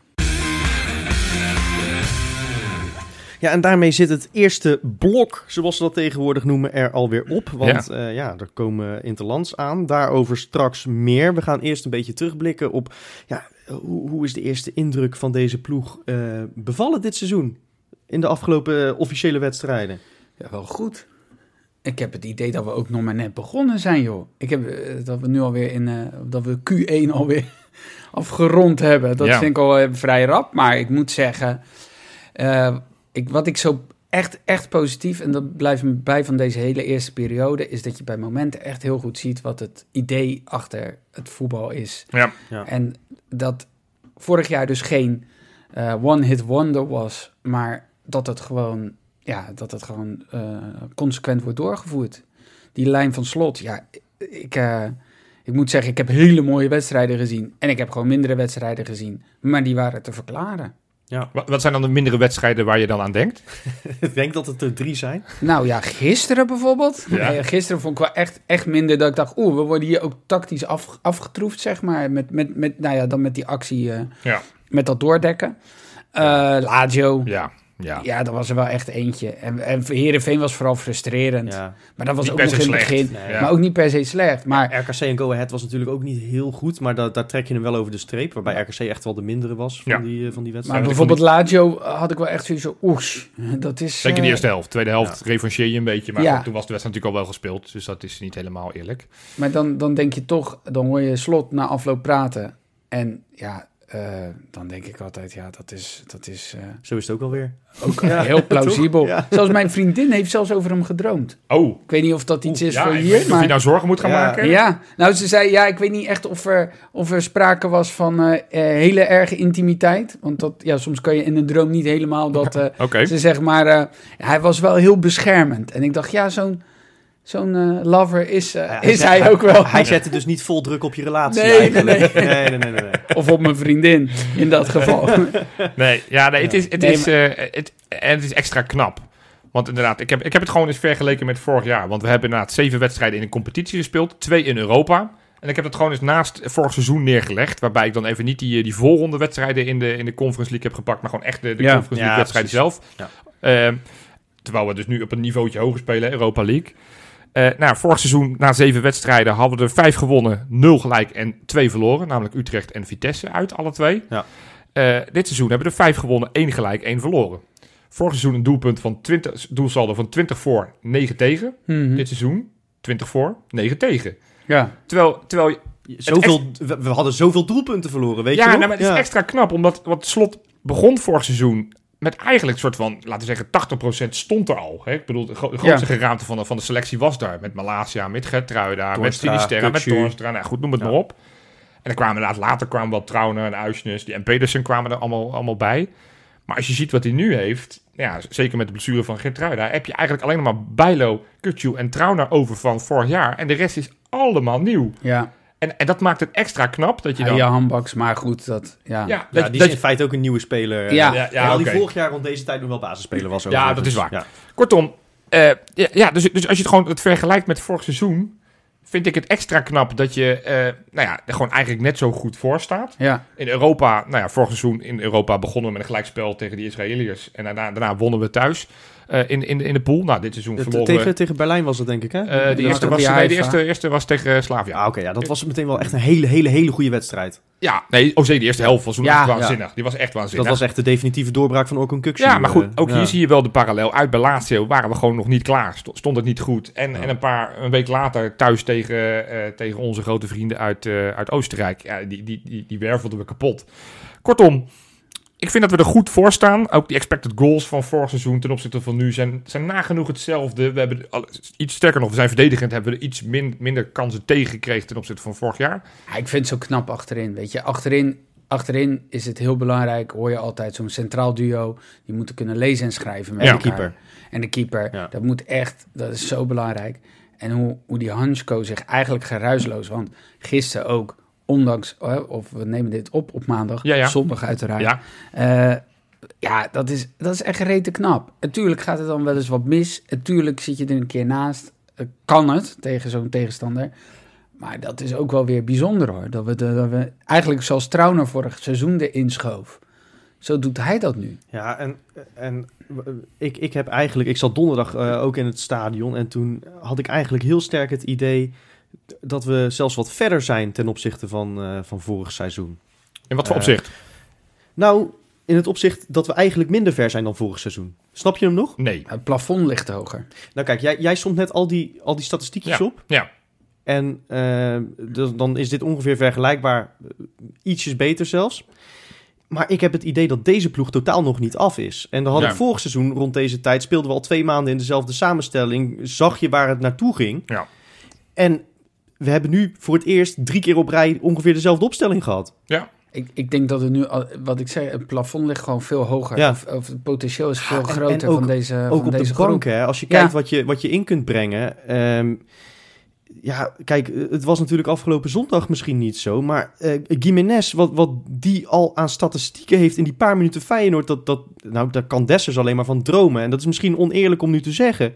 Ja, en daarmee zit het eerste blok, zoals ze dat tegenwoordig noemen, er alweer op. Want ja, ja er komen interlands aan. Daarover straks meer. We gaan eerst een beetje terugblikken op ja, hoe, hoe is de eerste indruk van deze ploeg eh, bevallen dit seizoen? In de afgelopen eh, officiële wedstrijden. Ja, wel goed. Ik heb het idee dat we ook nog maar net begonnen zijn, joh. Ik heb eh, dat we nu alweer in, eh, dat we Q1 alweer afgerond hebben. Dat Ja. vind ik al eh, vrij rap. Maar ik moet zeggen, eh, ik, wat ik zo echt, echt positief, en dat blijft me bij van deze hele eerste periode, is dat je bij momenten echt heel goed ziet wat het idee achter het voetbal is. Ja. Ja. En dat vorig jaar dus geen eh, one-hit wonder was, maar dat het gewoon, ja, dat het gewoon eh, consequent wordt doorgevoerd. Die lijn van slot, ja, ik, eh, ik moet zeggen, ik heb hele mooie wedstrijden gezien. En ik heb gewoon mindere wedstrijden gezien, maar die waren te verklaren. Wat, wat zijn dan de mindere wedstrijden waar je dan aan denkt? ik denk dat het er drie zijn. Nou ja, gisteren bijvoorbeeld. Ja. Gisteren vond ik wel echt, echt minder dat ik dacht, oeh, we worden hier ook tactisch af, afgetroefd, zeg maar. Met, met, met, nou ja, dan met die actie, eh, Ja. met dat doordekken. Eh Lazio, Ja. Ja. Ja, dat was er wel echt eentje. En, en Heerenveen was vooral frustrerend. Ja. Maar dat was Niet ook per nog se in het slecht. begin. Nee. Ja. Maar ook niet per se slecht. Maar RKC en Go Ahead was natuurlijk ook niet heel goed, maar da- daar trek je hem wel over de streep. Waarbij RKC echt wel de mindere was van Ja. die, eh, van die Maar wedstrijd. ik bijvoorbeeld Lazio had ik wel echt zoiets van, oes, dat is... Zeker de eh, eerste helft. Tweede helft revancheer je een beetje. Maar toen was de wedstrijd natuurlijk al wel gespeeld. Dus dat is niet helemaal eerlijk. Maar dan, dan denk je toch, dan hoor je Slot na afloop praten. En ja, eh, dan denk ik altijd, ja, dat is, dat is eh, Zo is het ook alweer. ook Ja, heel plausibel. Ja. Zelfs mijn vriendin heeft zelfs over hem gedroomd. Oh, Ik weet niet of dat iets is ja, voor hier, niet of je maar... nou zorgen moet gaan Ja. maken. Ja, nou ze zei, ja, ik weet niet echt of er, of er sprake was van eh, hele erge intimiteit. Want dat, ja, soms kan je in een droom niet helemaal dat... eh, Oké. Ze zeg maar, eh, hij was wel heel beschermend. En ik dacht, ja, zo'n zo'n eh, lover is, eh, Ja, is hij- hij ook wel. Hij zette dus niet vol druk op je relatie. Nee, eigenlijk. nee, nee, nee, nee, nee. Of op mijn vriendin, in dat geval. Nee, ja, nee, het is, het Nee, is, eh, het, en het is extra knap. Want inderdaad, ik heb, ik heb het gewoon eens vergeleken met vorig jaar. Want we hebben inderdaad zeven wedstrijden in een competitie gespeeld. Twee in Europa. En ik heb het gewoon eens naast vorig seizoen neergelegd. Waarbij ik dan even niet die, die voorronde wedstrijden in de, in de Conference League heb gepakt. Maar gewoon echt de, de Ja. Conference League Ja, wedstrijden precies. zelf. Ja. Ehm, terwijl we dus nu op een niveautje hoger spelen, Europa League. Eh, nou, vorig seizoen na zeven wedstrijden hadden we er vijf gewonnen, nul gelijk en twee verloren. Namelijk Utrecht en Vitesse uit, alle twee. Ja. Eh, dit seizoen hebben we er vijf gewonnen, één gelijk, één verloren. Vorig seizoen een doelpunt van 20, doelsaldo van 20 voor, 9 tegen. Mhm. Dit seizoen 20 voor, 9 tegen. Ja, Terwijl, terwijl je- Zoveel, we, hadden zoveel doelpunten verloren, weet je ja, nog? nou, maar het is Ja. extra knap, omdat wat Slot begon vorig seizoen met eigenlijk een soort van, laten we zeggen, 80% stond er al. Hè? Ik bedoel, de, gro- de grootste geraamte van de, van de selectie was daar. Met Malasia, met Gertruida, met Sinisterra, met Kukçu. Toornstra. Nou goed, noem het Ja. maar op. En dan kwamen inderdaad, later kwamen wel Trauner en Uisnes die, en Pedersen kwamen er allemaal, allemaal bij. Maar als je ziet wat hij nu heeft, ja, zeker met de blessure van Gertruida, heb je eigenlijk alleen nog maar Bijlo, Kutju en Trauner over van vorig jaar. En de rest is allemaal nieuw. ja. En, en dat maakt het extra knap dat je Ja, dan... je handbaks, maar goed, dat... Ja, ja, Ja, dat, die dat is in feite ook een nieuwe speler. Ja. Ja, ja, Terwijl die vorig jaar rond deze tijd nog wel basisspeler was. Ja, dat is waar. Ja. Kortom, eh, ja, ja, dus, dus als je het gewoon het vergelijkt met vorig seizoen, vind ik het extra knap dat je eh, nou ja, er gewoon eigenlijk net zo goed voor staat. ja. In Europa, nou ja, vorig seizoen in Europa begonnen we met een gelijkspel tegen de Israëliërs. En daarna, daarna wonnen we thuis eh, in, in, in de pool. Nou, dit seizoen verloren tegen, tegen Berlijn was het denk ik, hè? eh, de, eerste was, nee, de eerste, eerste was tegen Slavia. Ja, oké. ja, dat was meteen wel echt een hele, hele, hele goede wedstrijd. Ja, nee, oh zeker, de eerste helft was toen Ja, echt waanzinnig. Die was echt waanzinnig. Dat was echt de definitieve doorbraak van Orkun. Ja, maar goed, eh, ook hier zie je wel de parallel. Uit bij waren we gewoon nog niet klaar. Sto- Stond het niet goed. En, en een paar een week later thuis tegen, eh, tegen onze grote vrienden uit, eh, uit Oostenrijk. Ja, die, die, die, die wervelden we kapot. Kortom, ik vind dat we er goed voor staan. Ook die expected goals van vorig seizoen ten opzichte van nu zijn, zijn nagenoeg hetzelfde. We hebben iets sterker nog, we zijn verdedigend, hebben we er iets min, minder kansen tegen gekregen ten opzichte van vorig jaar. Ja, ik vind het zo knap achterin, weet je. Achterin, achterin is het heel belangrijk, hoor je altijd, zo'n centraal duo. Die moeten kunnen lezen en schrijven met Ja. de keeper. En de keeper, Ja. dat moet echt, dat is zo belangrijk. En hoe, hoe die Hansko zich eigenlijk geruisloos, want gisteren ook, ondanks, of we nemen dit op op maandag, Ja, ja. zondag uiteraard. Ja, Eh, ja, dat is, dat is echt rete knap. Natuurlijk gaat het dan wel eens wat mis. Natuurlijk zit je er een keer naast. Eh, kan het tegen zo'n tegenstander. Maar dat is ook wel weer bijzonder hoor. Dat we, de, dat we eigenlijk zoals Trauner vorig seizoen erin schoof. Zo doet hij dat nu. Ja, en, en ik, ik heb eigenlijk... Ik zat donderdag eh, ook in het stadion en toen had ik eigenlijk heel sterk het idee dat we zelfs wat verder zijn ten opzichte van, eh, van vorig seizoen. in wat voor Eh, opzicht? Nou, in het opzicht dat we eigenlijk minder ver zijn dan vorig seizoen. Snap je hem nog? Nee. Het plafond ligt hoger. Nou kijk, jij, jij stond net al die, al die statistiekjes Ja. op. Ja. En eh, dus dan is dit ongeveer vergelijkbaar, ietsjes beter zelfs. Maar ik heb het idee dat deze ploeg totaal nog niet af is. En dan had Ja. ik vorig seizoen rond deze tijd, speelden we al twee maanden in dezelfde samenstelling. Zag je waar het naartoe ging. Ja. En we hebben nu voor het eerst drie keer op rij ongeveer dezelfde opstelling gehad. Ja. Ik, ik denk dat het nu, al- wat ik zei, het plafond ligt gewoon veel hoger. Ja. Of, of het potentieel is veel Ja, en- groter en ook- van deze, Ook van op deze de groep. bank, hè. Als je Ja. kijkt wat, je, wat je in kunt brengen. ehm, ja, kijk, het was natuurlijk afgelopen zondag misschien niet zo. Maar eh Gimenez, wat, wat die al aan statistieken heeft in die paar minuten Feyenoord... Dat, dat, nou, daar kan Dessers alleen maar van dromen. En dat is misschien oneerlijk om nu te zeggen.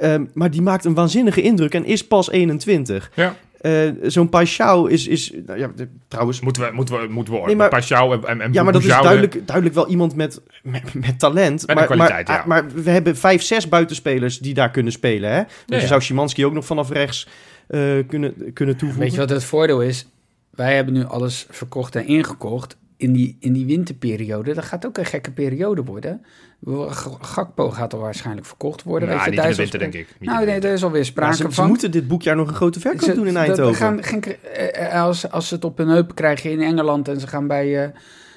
Ehm, maar die maakt een waanzinnige indruk en is pas 21. Ja. eh, zo'n Paixão is, is nou ja, de- trouwens... Moeten we, moeten we, moeten we Nee, maar- en, en, en Ja, maar dat is duidelijk, duidelijk wel iemand met, met, met talent. een maar, kwaliteit, maar, ja. maar we hebben vijf, zes buitenspelers die daar kunnen spelen. Hè? Ja, je ja. zou Szymanski ook nog vanaf rechts eh, kunnen, kunnen toevoegen. Weet je wat het voordeel is? Wij hebben nu alles verkocht en ingekocht. In die, in die winterperiode, dat gaat ook een gekke periode worden. Gakpo gaat al waarschijnlijk verkocht worden. Nou, weet je, niet in de winter, denk ik. Niet Nou, nee, er is alweer Ja, sprake ze, ze van. moeten dit boekjaar nog een grote verkoop Ze- doen in Eindhoven. dat gaan geen, eh, eh, als, als ze het op hun heupen krijgen in Engeland en ze gaan, bij,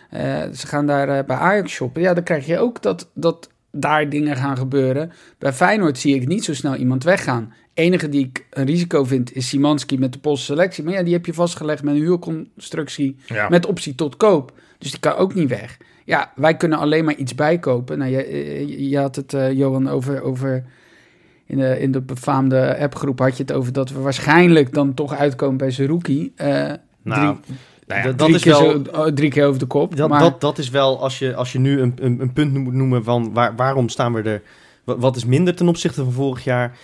eh, eh, ze gaan daar eh, bij Ajax shoppen, ja, dan krijg je ook dat, dat daar dingen gaan gebeuren. Bij Feyenoord zie ik niet zo snel iemand weggaan. enige die ik een risico vind is Simanski met de Poolse selectie. Maar ja, die heb je vastgelegd met een huurconstructie Ja. met optie tot koop. Dus die kan ook niet weg. Ja, wij kunnen alleen maar iets bijkopen. Nou, je, je, had het, eh, Johan, over... over in de, in de befaamde appgroep had je het over dat we waarschijnlijk dan toch uitkomen bij Zerouki. Eh Nou, drie, Nou ja, dat- is wel- zo- oh, drie keer over de kop. Dat, maar dat, dat is wel, als je, als je nu een, een, een punt moet noemen van waar, waarom staan we er, wa- wat is minder ten opzichte van vorig jaar,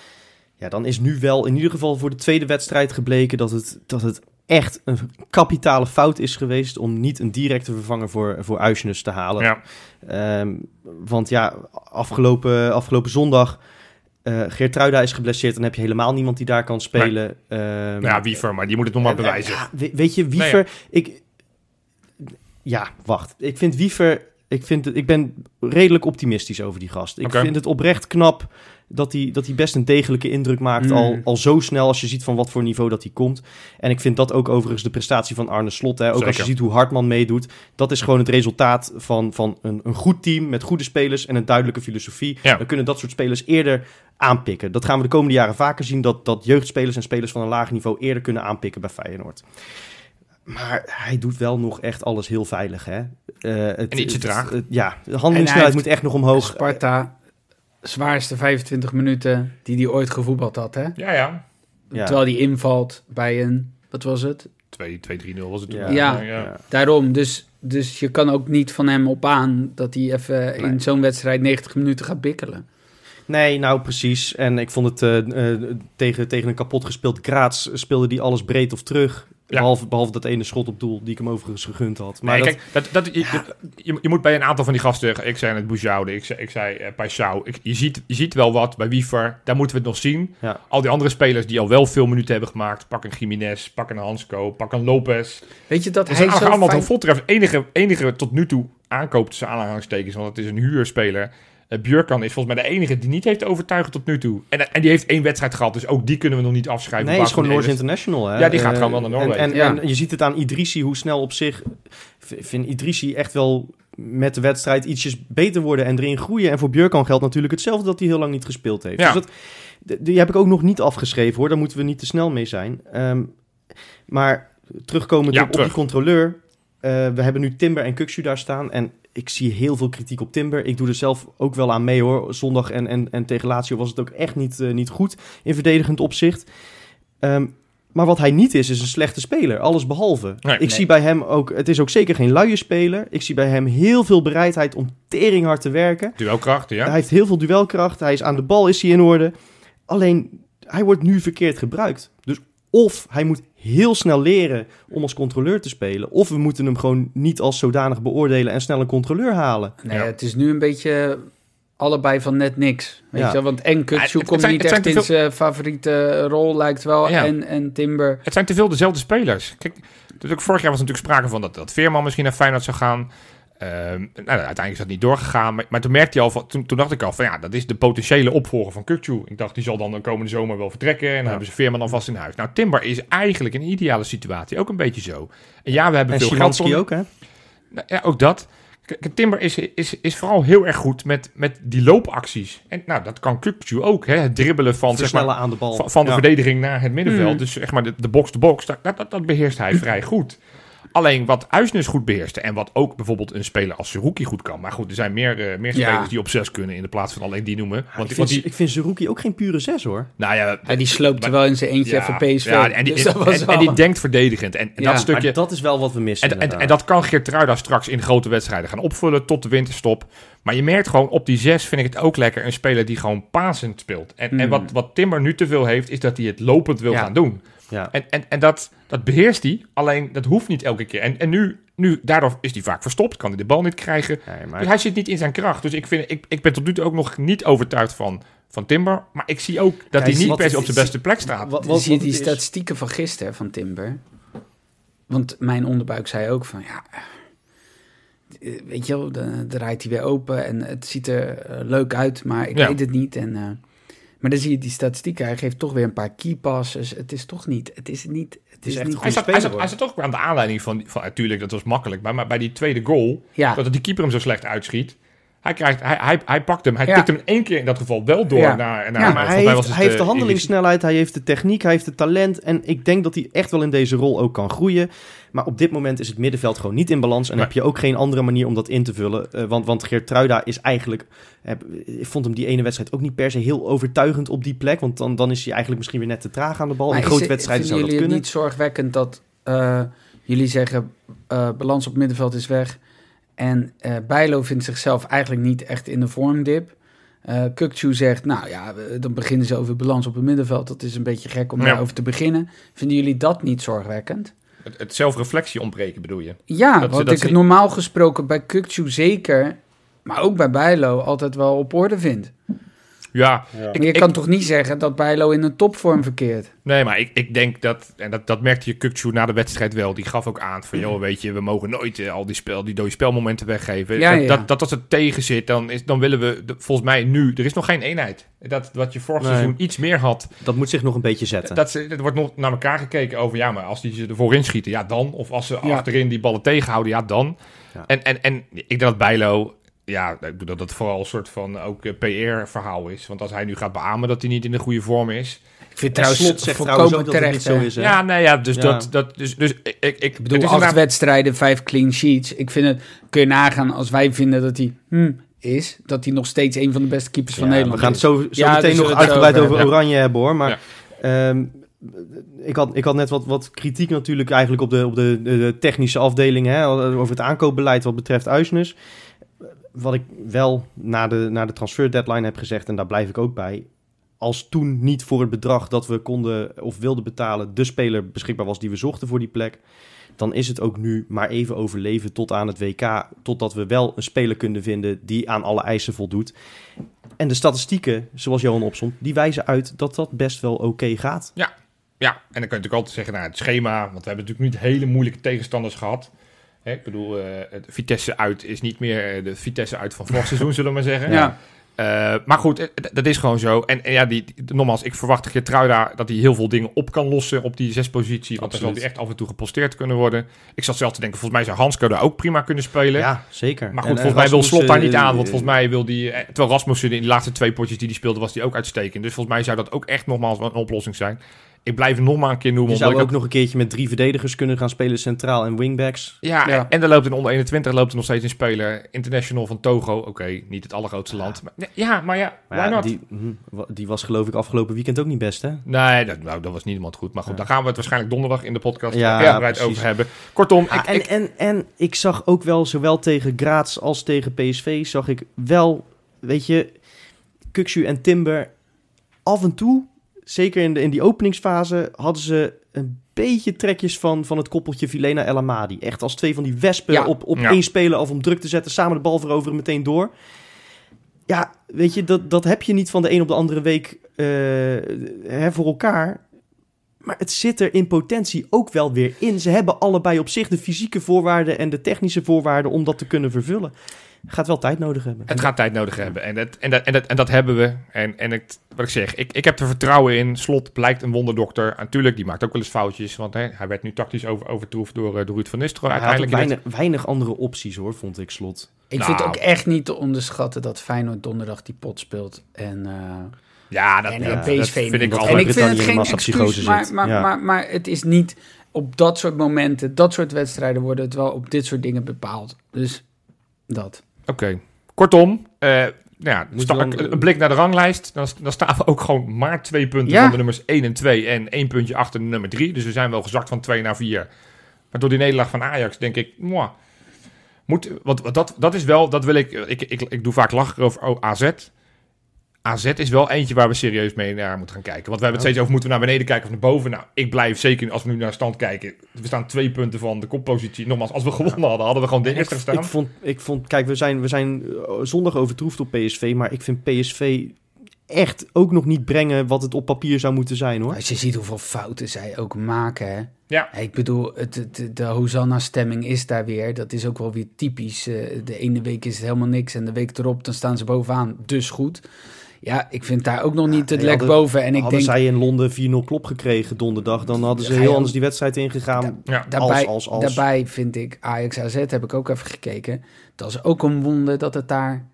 ja, dan is nu wel in ieder geval voor de tweede wedstrijd gebleken dat het, dat het echt een kapitale fout is geweest om niet een directe vervanger voor, voor Uisnes te halen. ja. Ehm, want ja, afgelopen, afgelopen zondag, eh Geertruida is geblesseerd, dan heb je helemaal niemand die daar kan spelen. Ehm, ja, Wiever, maar die moet het nog maar en- en- bewijzen. ja, we- weet je, Wiever... Ik, ja, wacht. Ik vind Wiever... Ik, vind ik ben redelijk optimistisch over die gast. Ik vind het oprecht knap dat hij, dat hij best een degelijke indruk maakt. Mm. Al, al zo snel als je ziet van wat voor niveau dat hij komt. En ik vind dat ook overigens de prestatie van Arne Slot. Hè. Ook als je ziet hoe Hartman meedoet. Dat is gewoon het resultaat van, van een, een goed team met goede spelers en een duidelijke filosofie. Ja. Dan kunnen dat soort spelers eerder aanpikken. Dat gaan we de komende jaren vaker zien. Dat, dat jeugdspelers en spelers van een laag niveau eerder kunnen aanpikken bij Feyenoord. Maar hij doet wel nog echt alles heel veilig. Hè? Eh, het, En ietsje het- traag. het- ja, de handelingssnelheid moet echt nog omhoog. Sparta, zwaarste 25 minuten die hij ooit gevoetbald had. Hè? Ja, ja. Terwijl hij invalt bij een, wat was het? 2-3-0 was het toen. Ja. Ja. Ja. Daarom, dus, dus je kan ook niet van hem op aan dat hij even in zo'n wedstrijd 90 minuten gaat bikkelen. Nee, nou precies. En ik vond het eh, eh, tegen, tegen een kapot gespeeld Graz speelde die alles breed of terug. Ja. Behalve, behalve dat ene schot op doel die ik hem overigens gegund had. Maar Maar dat, kijk, dat, dat, je, je, je moet bij een aantal van die gasten, ik zei het Bouzoude, ik zei, ik zei uh, je, ziet, je ziet wel wat bij Wiever, daar moeten we het nog zien. Ja. Al die andere spelers die al wel veel minuten hebben gemaakt, pak een Jiménez, pak een Hansco, pak een Lopez. Weet je dat Dat hij zo allemaal fijn- van voltreffers. Enige, enige tot nu toe aankoop tussen aanhalingstekens, want het is een huurspeler. Uh, Björkan is volgens mij de enige die niet heeft overtuigd tot nu toe. En, en die heeft één wedstrijd gehad, dus ook die kunnen we nog niet afschrijven. nee, is gewoon Noors International. Hè? Ja, die gaat Eh, gewoon wel naar en, Noorwegen. en, Ja. en je ziet het aan Idrissi, hoe snel op zich... Vind Idrissi echt wel met de wedstrijd ietsjes beter worden en erin groeien. En voor Björkan geldt natuurlijk hetzelfde dat hij heel lang niet gespeeld heeft. Ja. Dus dat, die heb ik ook nog niet afgeschreven hoor. Daar moeten we niet te snel mee zijn. Ehm, maar terugkomend Ja, op, op terug. die controleur. eh, we hebben nu Timber en Kukshu daar staan. En ik zie heel veel kritiek op Timber. Ik doe er zelf ook wel aan mee hoor. Zondag en, en, en tegen Lazio was het ook echt niet, eh, niet goed in verdedigend opzicht. Ehm, maar wat hij niet is, is een slechte speler. Alles behalve. Nee. ik Nee. zie bij hem ook... Het is ook zeker geen luie speler. Ik zie bij hem heel veel bereidheid om teringhard te werken. Duelkracht, ja. Hij heeft heel veel duelkracht. Hij is aan de bal, is hij in orde. Alleen, hij wordt nu verkeerd gebruikt. Dus of hij moet heel snel leren om als controleur te spelen... of we moeten hem gewoon niet als zodanig beoordelen... en snel een controleur halen. Nee, Ja. het is nu een beetje allebei van net niks. Weet Ja. je wel? Want en Kutsu komt niet echt in zijn favoriete rol, lijkt wel. Ja. En, en Timber. Het zijn te veel dezelfde spelers. Kijk, dus ook vorig jaar was natuurlijk sprake van dat, dat Veerman misschien naar Feyenoord zou gaan. Ehm, nou, uiteindelijk is dat niet doorgegaan. Maar, maar toen merkte je al, van, toen, toen dacht ik al van ja, dat is de potentiële opvolger van Kukcu. Ik dacht, die zal dan de komende zomer wel vertrekken. En dan Ja. hebben ze Veerman alvast in huis. Nou, Timber is eigenlijk een ideale situatie ook een beetje zo. En ja, we hebben En veel geld. Szymanski ook, hè? Nou, ja, ook dat. Timber is, is, is vooral heel erg goed met, met die loopacties. En nou, dat kan Kukcu ook. Hè? Het dribbelen van, zeg maar, aan de bal. van, van de Ja. verdediging naar het middenveld. Mm. Dus zeg maar de, de box-to-box, dat, dat, dat, dat beheerst hij vrij goed. Alleen wat Uisnes goed beheerste en wat ook bijvoorbeeld een speler als Seruki goed kan. Maar goed, er zijn meer, eh, meer Ja. spelers die op zes kunnen in de plaats van alleen die noemen. Ja, Want, ik, want vind, die, ik vind Zerouki ook geen pure zes, hoor. nou ja, Ja, die sloopt er maar- wel in zijn eentje ja, even PSV. Ja, en die, Dus en, en- en die denkt verdedigend. En, en Ja, dat stukje, Maar dat is wel wat we missen. En, en, dat kan Geertruida straks in grote wedstrijden gaan opvullen tot de winterstop. Maar je merkt gewoon op die zes vind ik het ook lekker een speler die gewoon pasend speelt. En, en Hmm. wat, wat Timber nu te veel heeft, is dat hij het lopend wil Ja. gaan doen. Ja. En, en, en dat, dat beheerst hij, alleen dat hoeft niet elke keer. En, en nu, nu, daardoor is hij vaak verstopt, kan hij de bal niet krijgen. Nee, maar Dus hij zit niet in zijn kracht. Dus ik, vind, ik, ik ben tot nu toe ook nog niet overtuigd van, van Timber. Maar ik zie ook dat Kijk, hij niet per se op zijn beste plek staat. wat, Wat, zie je die statistieken van gisteren van Timber? Want mijn onderbuik zei ook van ja, eh, weet je wel, dan draait hij weer open en het ziet er eh, leuk uit, maar ik Ja. weet het niet. En, eh, maar dan zie je die statistieken, hij geeft toch weer een paar key passes. Het is toch niet, het is niet, het is echt niet Hij hij, zat, speler, hij zat ook aan de aanleiding van, van natuurlijk, dat was makkelijk. Maar, maar bij die tweede goal, Ja, dat die keeper hem zo slecht uitschiet. Hij, krijgt, hij, hij, hij pakt hem, hij Ja. tikt hem één keer in dat geval wel door Ja. naar, naar Ja, Maar volgens hij heeft, was het, hij heeft de handelingssnelheid, hij heeft de techniek, hij heeft het talent. En ik denk dat hij echt wel in deze rol ook kan groeien. Maar op dit moment is het middenveld gewoon niet in balans. En Nee. heb je ook geen andere manier om dat in te vullen. Eh, want, want Geertruida is eigenlijk... heb- ik vond hem die ene wedstrijd ook niet per se heel overtuigend op die plek. Want dan, dan is hij eigenlijk misschien weer net te traag aan de bal. Maar in grote het- wedstrijden zou dat jullie kunnen. het niet zorgwekkend dat eh, jullie zeggen eh, balans op middenveld is weg en eh Bijlo vindt zichzelf eigenlijk niet echt in de vormdip. Eh Kukçu zegt, nou ja, dan beginnen ze over balans op het middenveld. Dat is een beetje gek om Ja. daarover te beginnen. Vinden jullie dat niet zorgwekkend? Het, het zelfreflectie ontbreken bedoel je? Ja, Dat ze- want dat ik het normaal gesproken bij Kukçu zeker, maar ook bij Bijlo altijd wel op orde vind. Ja, maar je kan toch niet zeggen dat Bijlo in een topvorm verkeert? Nee, maar ik, ik denk dat, en dat, dat merkte je Kukçu na de wedstrijd wel. Die gaf ook aan van, joh, weet je, we mogen nooit eh, al die, spel, die dode spelmomenten weggeven. Ja, dat, ja. Dat, dat als het tegen zit, dan, is, dan willen we, volgens mij nu, er is nog geen eenheid. Dat wat je vorig Nee. seizoen iets meer had, Dat moet zich nog een beetje zetten. dat er wordt nog naar elkaar gekeken over, ja, maar als die ze ervoor inschieten, ja dan. Of als ze Ja. achterin die ballen tegenhouden, ja dan. Ja. En, en, en ik denk dat Bijlo, ja, ik bedoel dat dat vooral een soort van ook eh, PR-verhaal is. Want als hij nu gaat beamen dat hij niet in de goede vorm is, Ik vind En trouwens Slot zegt trouwens ook dat het terecht. niet zo is. hè? Ja, nee, ja, dus Ja. dat, dat, dus, dus ik, ik, bedoel, het is acht inderdaad- wedstrijden, vijf clean sheets. Ik vind het, kun je nagaan als wij vinden dat hij hmm, is, dat hij nog steeds een van de beste keepers van Nederland We gaan het zo, zo Ja, meteen dus nog het uitgebreid over. Oranje hebben hoor. Maar ehm, ik, had, ik had net wat, wat kritiek natuurlijk eigenlijk op de, op de, de, de technische afdeling. Hè, over het aankoopbeleid wat betreft Uisnes. Wat ik wel na de, na de transfer deadline heb gezegd, en daar blijf ik ook bij. Als toen niet voor het bedrag dat we konden of wilden betalen, de speler beschikbaar was die we zochten voor die plek. Dan is het ook nu maar even overleven tot aan het WK. Totdat we wel een speler kunnen vinden die aan alle eisen voldoet. En de statistieken, zoals Johan opzond, die wijzen uit dat dat best wel oké gaat. Ja, en dan kun je natuurlijk altijd zeggen, nou, het schema, want we hebben natuurlijk niet hele moeilijke tegenstanders gehad. Hè, ik bedoel, eh, het Vitesse uit is niet meer eh, de Vitesse uit van vorig seizoen, zullen we maar zeggen. Ja. Eh, maar goed, dat is gewoon zo. En, en ja, die, die- nogmaals, ik verwacht dat Getruida dat hij heel veel dingen op kan lossen op die zespositie. Want dan zal hij echt af en toe geposteerd kunnen worden. Ik zat zelf te denken, volgens mij zou Hansko daar ook prima kunnen spelen. Ja, zeker. Maar goed, volgens mij wil Slot daar niet aan. Want volgens mij wil die... Terwijl Rasmussen in de laatste twee potjes die hij speelde, was die ook uitstekend. Dus volgens mij zou dat ook echt nogmaals een oplossing zijn. Ik blijf het nog maar een keer noemen. Je zou ik ook nog een keertje met drie verdedigers kunnen gaan spelen, centraal en wingbacks. Ja, Ja. en er loopt in onder 21 loopt er nog steeds een speler. International van Togo. Oké, niet het allergrootste land. Maar, ja, maar ja, Maar why ja, not? die, hm, die was geloof ik afgelopen weekend ook niet best, hè? Nee, dat, nou, dat was niet iemand goed. Maar goed, Ja. daar gaan we het waarschijnlijk donderdag in de podcast Ja, uitgebreid over hebben. Kortom, Ah, ik, en, ik, en, en ik zag ook wel, zowel tegen Graz als tegen PSV, zag ik wel, weet je, Kukshu en Timber af en toe, zeker in, de, in die openingsfase, hadden ze een beetje trekjes van, van het koppeltje Vilena El Amadi. Echt als twee van die wespen Ja. op, op Ja. één speler af om druk te zetten, samen de bal veroveren, meteen door. Ja, weet je, dat, dat heb je niet van de een op de andere week eh, hè, voor elkaar. Maar het zit er in potentie ook wel weer in. Ze hebben allebei op zich de fysieke voorwaarden en de technische voorwaarden om dat te kunnen vervullen. Gaat wel tijd nodig hebben. het gaat tijd nodig hebben. En dat, en dat, en dat, en dat hebben we. En, en het, wat ik zeg, ik, ik heb er vertrouwen in. Slot blijkt een wonderdokter. Natuurlijk, die maakt ook wel eens foutjes. Want hè, hij werd nu tactisch over, overtroefd door, eh, door Ruud van Nistelrooy. Hij had ook Uiteindelijk weinig, weinig andere opties hoor, vond ik slot. Ik Nou. vind het ook echt niet te onderschatten dat Feyenoord donderdag die pot speelt. En, eh, Ja, dat, en, dat, en dat PSV vind ik al. En ik vind het geen massapsychose excuus, maar, zit. maar, Ja. maar, maar het is niet op dat soort momenten, dat soort wedstrijden worden het wel op dit soort dingen bepaald. Dus dat. Oké. Kortom, eh, nou ja, sta- dan- een blik naar de ranglijst. Dan, dan staan we ook gewoon maar twee punten Ja. van de nummers 1 en 2 en één puntje achter de nummer 3. Dus we zijn wel gezakt van 2 naar 4. Maar door die nederlaag van Ajax denk ik, mwah, moet, want, want dat, dat is wel, dat wil ik, ik, ik, ik doe vaak lachen over AZ. AZ is wel eentje waar we serieus mee naar moeten gaan kijken. Want we hebben het steeds over, moeten we naar beneden kijken of naar boven? Nou, ik blijf zeker, als we nu naar stand kijken, we staan twee punten van de koppositie. Nogmaals, als we gewonnen hadden, hadden we gewoon de eerste Ik, gestaan. ik, vond, ik vond, kijk, we zijn, we zijn eh, zondag overtroefd op PSV, maar ik vind PSV echt ook nog niet brengen wat het op papier zou moeten zijn, hoor. Als je ziet hoeveel fouten zij ook maken, hè. Ja. Ik bedoel, het, het- de Hosanna-stemming is daar weer. Dat is ook wel weer typisch. Eh, de ene week is het helemaal niks en de week erop dan staan ze bovenaan. Dus goed. Ja, ik vind daar ook nog niet het nee, lek hadden- boven. En ik hadden denk, zij in Londen 4-0 klop gekregen donderdag, dan hadden ze heel anders die wedstrijd ingegaan. Ja. daarbij, als, als, als. daarbij vind ik Ajax AZ, heb ik ook even gekeken. Dat is ook een wonder dat het daar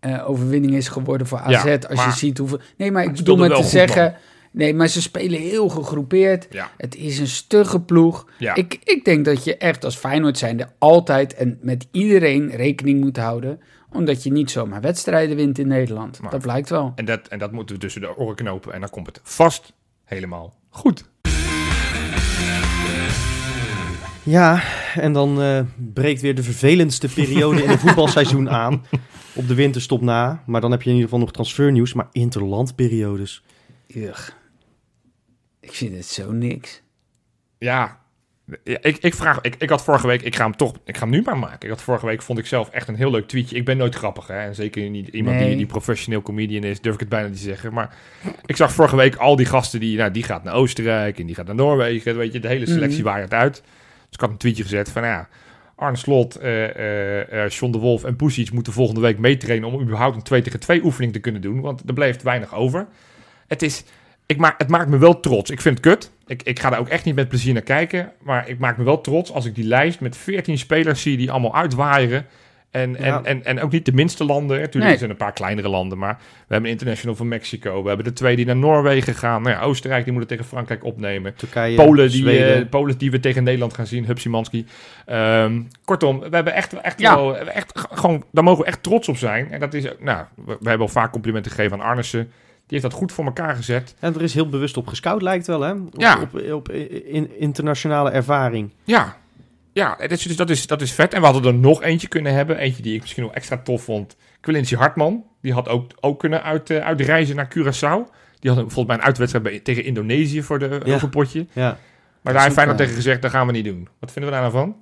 eh, overwinning is geworden voor AZ. Ja, als maar- je ziet hoeveel... Nee, maar ik bedoel met te goed, zeggen... Nee, maar ze spelen heel gegroepeerd. Ja. Het is een stugge ploeg. Ja. Ik, ik denk dat je echt als Feyenoord zijnde altijd en met iedereen rekening moet houden. Omdat je niet zomaar wedstrijden wint in Nederland. Maar- dat blijkt wel. En, dat, en dat moeten we tussen de oren knopen. En dan komt het vast helemaal goed. Ja, en dan eh, breekt weer de vervelendste periode in het voetbalseizoen aan. Op de winterstop na. Maar dan heb je in ieder geval nog transfernieuws, maar interlandperiodes. Ugh. Ik vind het zo niks. Ja, ja, ik, ik vraag, ik, ik had vorige week, ik ga hem toch, ik ga hem nu maar maken. Ik had vorige week, vond ik zelf echt een heel leuk tweetje. Ik ben nooit grappig, hè. En zeker niet iemand Nee. die, die professioneel comedian is, durf ik het bijna niet te zeggen. Maar ik zag vorige week al die gasten die, nou, die gaat naar Oostenrijk en die gaat naar Noorwegen. Weet je, de hele selectie Mhm. waait uit. Dus ik had een tweetje gezet van, ja, Arne Slot, eh, John de Wolf en Pusic moeten volgende week meetrainen om überhaupt een 2 tegen 2 oefening te kunnen doen. Want er bleef weinig over. Het is, ik maak, het maakt me wel trots. Ik vind het kut. Ik, ik ga daar ook echt niet met plezier naar kijken. Maar ik maak me wel trots als ik die lijst met 14 spelers zie die allemaal uitwaaieren. En, Ja. en, en, en ook niet de minste landen. Natuurlijk Nee. zijn er een paar kleinere landen. Maar we hebben international van Mexico. We hebben de twee die naar Noorwegen gaan. Nou ja, Oostenrijk die moet het tegen Frankrijk opnemen. Turkije, Polen, die, Zweden. eh, Polen die we tegen Nederland gaan zien. Hupsimanski. Ehm kortom, we hebben echt, echt Ja. wel... Echt, gewoon, daar mogen we echt trots op zijn. En dat is... Nou, we, we hebben al vaak complimenten gegeven aan Arnissen. Die heeft dat goed voor elkaar gezet. En er is heel bewust op gescout, lijkt wel, hè? Op, Ja. op, op, in, internationale ervaring. Ja, ja dat, is, dus dat, is, dat is vet. En we hadden er nog eentje kunnen hebben. Eentje die ik misschien nog extra tof vond. Quincy Hartman. Die had ook, ook kunnen uit, eh, uitreizen naar Curaçao. Die had volgens mij een uitwedstrijd bij, tegen Indonesië voor de Ja. overpotje. Ja. Maar daar heeft ook, Feyenoord eh, tegen gezegd, dat gaan we niet doen. Wat vinden we daar nou van?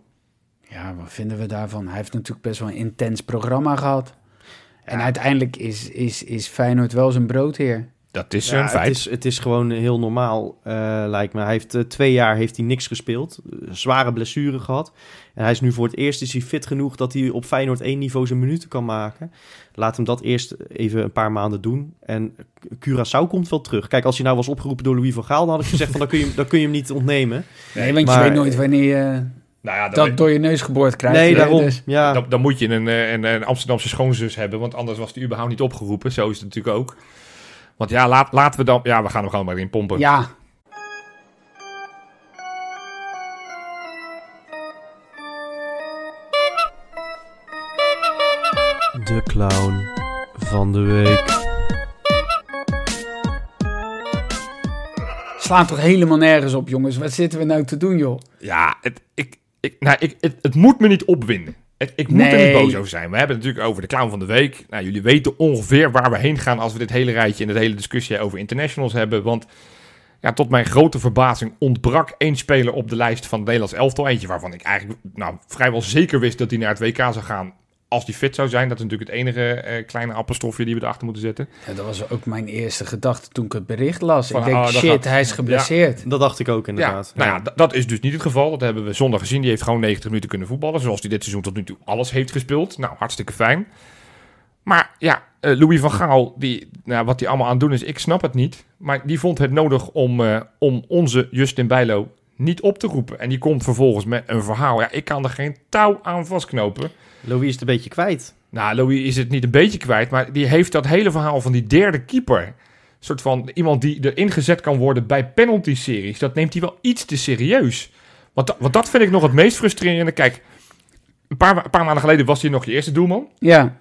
Ja, wat vinden we daarvan? Hij heeft natuurlijk best wel een intens programma gehad. En uiteindelijk is, is, is Feyenoord wel zijn broodheer. Dat is Ja, een feit. Het is, het is gewoon heel normaal, eh, lijkt me. Hij heeft eh, twee jaar heeft hij niks gespeeld. Eh, zware blessure gehad. En hij is nu voor het eerst is hij fit genoeg dat hij op Feyenoord 1 niveau zijn minuten kan maken. Laat hem dat eerst even een paar maanden doen. En Curaçao komt wel terug. Kijk, als hij nou was opgeroepen door Louis van Gaal, dan had ik gezegd van dan kun je, dan kun je hem niet ontnemen. Nee, want maar- je weet nooit wanneer je Nou ja, dat door je neus geboord krijgt. nee, daarom. dus- Ja. dan, dan moet je een, eh, een, een Amsterdamse schoonzus hebben. Want anders was die überhaupt niet opgeroepen. Zo is het natuurlijk ook. Want ja, laat, laten we dan... Ja, we gaan hem gewoon maar in pompen. ja, De clown van de week. slaat toch helemaal nergens op, jongens. Wat zitten we nou te doen, joh? Ja, het, ik, ik, nou, ik, het, het moet me niet opwinden. Het, ik moet er niet boos over zijn. We hebben het natuurlijk over de clown van de week. Nou, jullie weten ongeveer waar we heen gaan als we dit hele rijtje en de hele discussie over internationals hebben. Want ja, tot mijn grote verbazing ontbrak één speler op de lijst van het Nederlands elftal. Eentje waarvan ik eigenlijk nou, vrijwel zeker wist dat hij naar het WK zou gaan als hij fit zou zijn. Dat is natuurlijk het enige eh, kleine appelstofje die we erachter moeten zetten. Ja, dat was ook mijn eerste gedachte toen ik het bericht las. Van, ik denk, oh, dat shit, gaat- hij is geblesseerd. Dat dacht ik ook inderdaad. Ja, nou ja, dat is dus niet het geval. Dat hebben we zondag gezien. Die heeft gewoon 90 minuten kunnen voetballen. Zoals hij dit seizoen tot nu toe alles heeft gespeeld. Nou, hartstikke fijn. Maar ja, eh, Louis van Gaal, die, nou, wat hij allemaal aan het doen is, ik snap het niet. Maar die vond het nodig om, eh, om onze Justin Bijlo niet op te roepen. En die komt vervolgens met een verhaal. Ja, ik kan er geen touw aan vastknopen. Louis is het een beetje kwijt. Nou, Louis is het niet een beetje kwijt, maar die heeft dat hele verhaal van die derde keeper. Een soort van iemand die erin gezet kan worden bij penalty-series. Dat neemt hij wel iets te serieus. Want, dat- want dat vind ik nog het meest frustrerende. Kijk, een paar, een paar maanden geleden was hij nog je eerste doelman. Ja,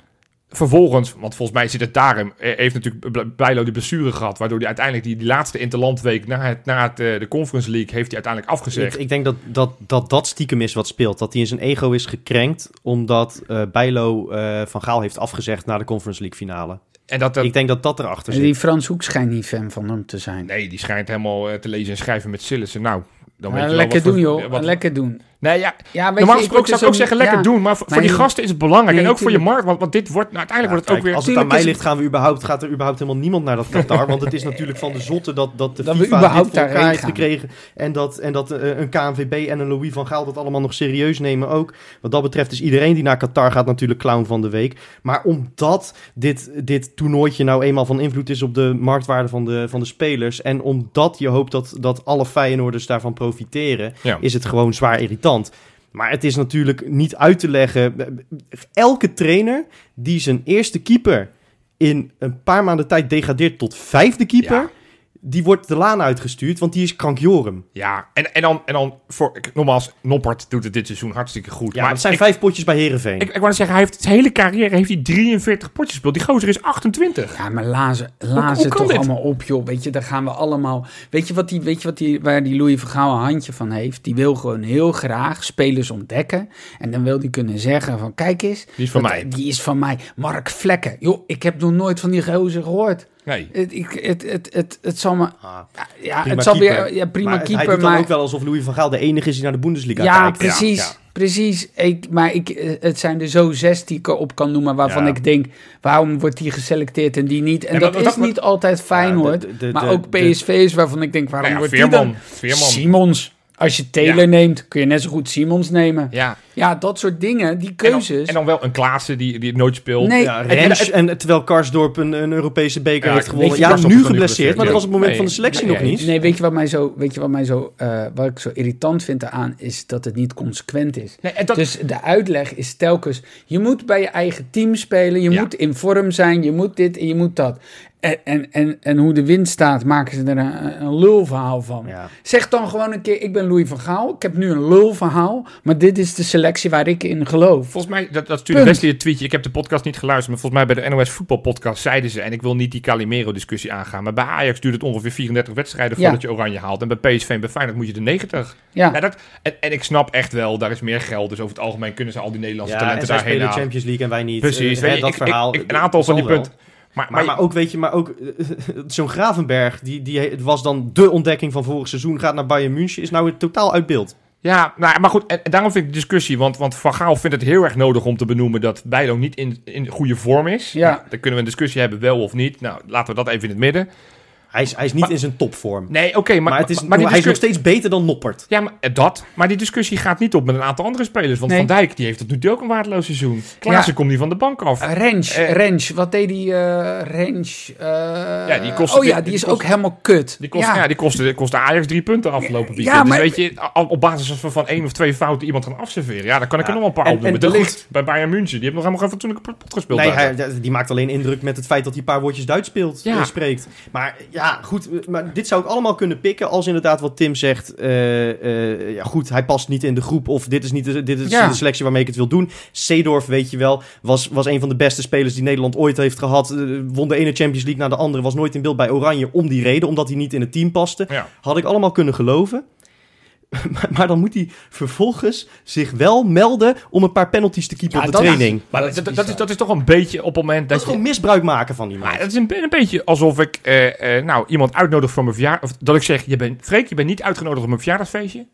Vervolgens, want volgens mij zit het daarin, eh, heeft natuurlijk Bijlo die blessure gehad. Waardoor hij uiteindelijk die, die laatste interlandweek na, het, na het, eh, de Conference League heeft hij uiteindelijk afgezegd. Ik, ik denk dat dat, dat dat stiekem is wat speelt. Dat hij in zijn ego is gekrenkt omdat eh Bijlo eh, van Gaal heeft afgezegd na de Conference League finale. En dat, dat, Ik denk dat dat erachter zit. Die Frans Hoek schijnt niet fan van hem te zijn. nee, die schijnt helemaal te lezen en schrijven met Sillissen. Nou, dan weet Ja, je wel lekker wat doen, voor- joh. wat- lekker doen. Nee, ja, Ja, weet normaal gesproken zou ik dus ook zeggen lekker ja, doen. Maar voor, maar voor die gasten is het belangrijk. Nee, en ook voor je markt. Want, want dit wordt, nou, uiteindelijk wordt het Kijk, ook weer... als het aan mij ligt, gaan we überhaupt, gaat er überhaupt helemaal niemand naar dat Qatar. want het is natuurlijk van de zotte dat, dat de Dat we FIFA überhaupt dit voor elkaar heeft gekregen. En dat, en dat eh, een KNVB en een Louis van Gaal dat allemaal nog serieus nemen ook. Wat dat betreft is iedereen die naar Qatar gaat natuurlijk clown van de week. Maar omdat dit, dit toernooitje nou eenmaal van invloed is op de marktwaarde van de, van de spelers. En omdat je hoopt dat, dat alle Feyenoorders daarvan profiteren Ja. is het gewoon zwaar irritant. Maar het is natuurlijk niet uit te leggen. Elke trainer die zijn eerste keeper in een paar maanden tijd degradeert tot vijfde keeper. Die wordt de laan uitgestuurd, want die is krankjorum. Ja, en, en dan, en dan voor, ik- nogmaals, Noppert doet het dit seizoen hartstikke goed. Ja, maar het zijn ik, vijf potjes bij Herenveen. ik, ik wou zeggen, hij heeft zijn hele carrière heeft hij 43 potjes gespeeld. Die gozer is 28. Ja, maar lazen, lazen toch dit? allemaal op, joh. Weet je, daar gaan we allemaal... Weet je, wat die, weet je wat die, waar die Louis Vergaal een handje van heeft? Die wil gewoon heel graag spelers ontdekken. En dan wil die kunnen zeggen van, kijk eens... Die is van dat- mij. Die is van mij. Mark Vlekken. Joh, ik heb nog nooit van die gozer gehoord. Nee. Het, ik, het, het, het, het zal me... Ah, Ja, prima het zal keeper. weer... Ja, prima maar het- keeper, hij doet dan maar... ook wel alsof Louis van Gaal de enige is die naar de Bundesliga Ja, kijkt. precies. Ja, ja. Precies. Ik, maar ik, eh, het zijn er zo zes die ik op kan noemen waarvan Ja. ik denk, waarom wordt die geselecteerd en die niet? En, En dat, dat- is dat- niet altijd fijn Ja, hoor. de- de- maar de- ook PSV's waarvan ik denk, waarom ja, wordt die dan? Veerman. Veerman. Simons. Als je Taylor Ja. neemt, kun je net zo goed Simons nemen. Ja. Ja, dat soort dingen, die En dan, keuzes. en dan wel een Klaassen die, die het nooit speelt. Nee. Ja, En- Rens, en- en, terwijl Karsdorp een, een Europese beker Ja, heeft gewonnen. je, Ja, nu geblesseerd, maar dat was op het moment Nee, van de selectie nee, nog niet. Nee, weet je wat mij zo, weet je wat mij zo, eh, wat ik zo irritant vind aan is dat het niet consequent is. Nee, en dat, Dus de uitleg is telkens: je moet bij je eigen team spelen, je Ja. moet in vorm zijn, je moet dit en je moet dat. En, en, en, en hoe de wind staat, maken ze er een, een lulverhaal van. Ja. Zeg dan gewoon een keer: ik ben Louis van Gaal, ik heb nu een lulverhaal, maar dit is de selectie waar ik in geloof. Volgens mij, dat, dat stuurde. Wesley een tweetje. Ik heb de podcast niet geluisterd, maar volgens mij bij de NOS voetbalpodcast zeiden ze, en ik wil niet die Calimero-discussie aangaan, maar bij Ajax duurt het ongeveer 34 wedstrijden Ja. voordat je oranje haalt. En bij PSV en bij Feyenoord moet je de 90. Ja, Ja, dat, en, en ik snap echt wel, daar is meer geld, dus over het algemeen kunnen ze al die Nederlandse Ja, en talenten daarheen spelen halen. Champions League en wij niet. Precies, Eh, weet je, dat ik- ik- verhaal. ik- een aantal van die punten. Maar, Maar, maar ook, weet je, maar ook eh, zo'n Gravenberg, die, die was dan de ontdekking van vorig seizoen, gaat naar Bayern München, is nou weer totaal uit beeld. Ja, nou, maar goed, en, en daarom vind ik de discussie, want, want Van Gaal vindt het heel erg nodig om te benoemen dat Bijlo niet in, in goede vorm is. Ja. Nou, dan kunnen we een discussie hebben, wel of niet. Nou, laten we dat even in het midden. Hij is, hij is niet Maar- in zijn topvorm. Nee, oké, maar, maar, het is, maar die hij is nog steeds beter dan Noppert. Ja, maar eh, dat. Maar die discussie gaat niet op met een aantal andere spelers. Want Nee. Van Dijk die heeft tot nu toe ook een waardeloos seizoen. Klaassen Ja. komt niet van de bank af. Rens, Eh, Rens, wat deed die uh, Rens? eh, Ja, die kost- oh ja, die- die, die is kost- ook helemaal kut. Die kost, ja. die kostte, kostte Ajax drie punten afgelopen weekend. Ja, maar- Dus weet je, op basis van, van één of twee fouten iemand gaan afserveren. Ja, dan kan ik Ja. er nog wel een paar En- opnoemen. en De Ligt bij Bayern München. Die heeft nog helemaal geen fatsoenlijke pot gespeeld. Nee, daar. hij, die maakt alleen indruk met het feit dat hij een paar woordjes Duits speelt, Ja. eh, spreekt. Maar ja, goed, eh, maar dit zou ik allemaal kunnen pikken als inderdaad wat Tim zegt. eh, eh, ja, goed, hij past niet in de groep of dit is niet de, dit is Ja. de selectie waarmee ik het wil doen. Seedorf, weet je wel, was, was een van de beste spelers die Nederland ooit heeft gehad. Eh, won de ene Champions League na de andere, was nooit in beeld bij Oranje om die reden, omdat hij niet in het team paste. Ja. Had ik allemaal kunnen geloven. Maar, maar dan moet hij vervolgens zich wel melden om een paar penalties te keepen Ja, op de dat- training. Maar dat, dat, dat is, dat is toch een beetje op het moment Dat dat is je... gewoon misbruik maken van iemand. Maar het is een, een beetje alsof ik eh, eh, nou, iemand uitnodig voor mijn verjaardag. Of dat ik zeg, je bent, Freek, je bent niet uitgenodigd op mijn verjaardagsfeestje.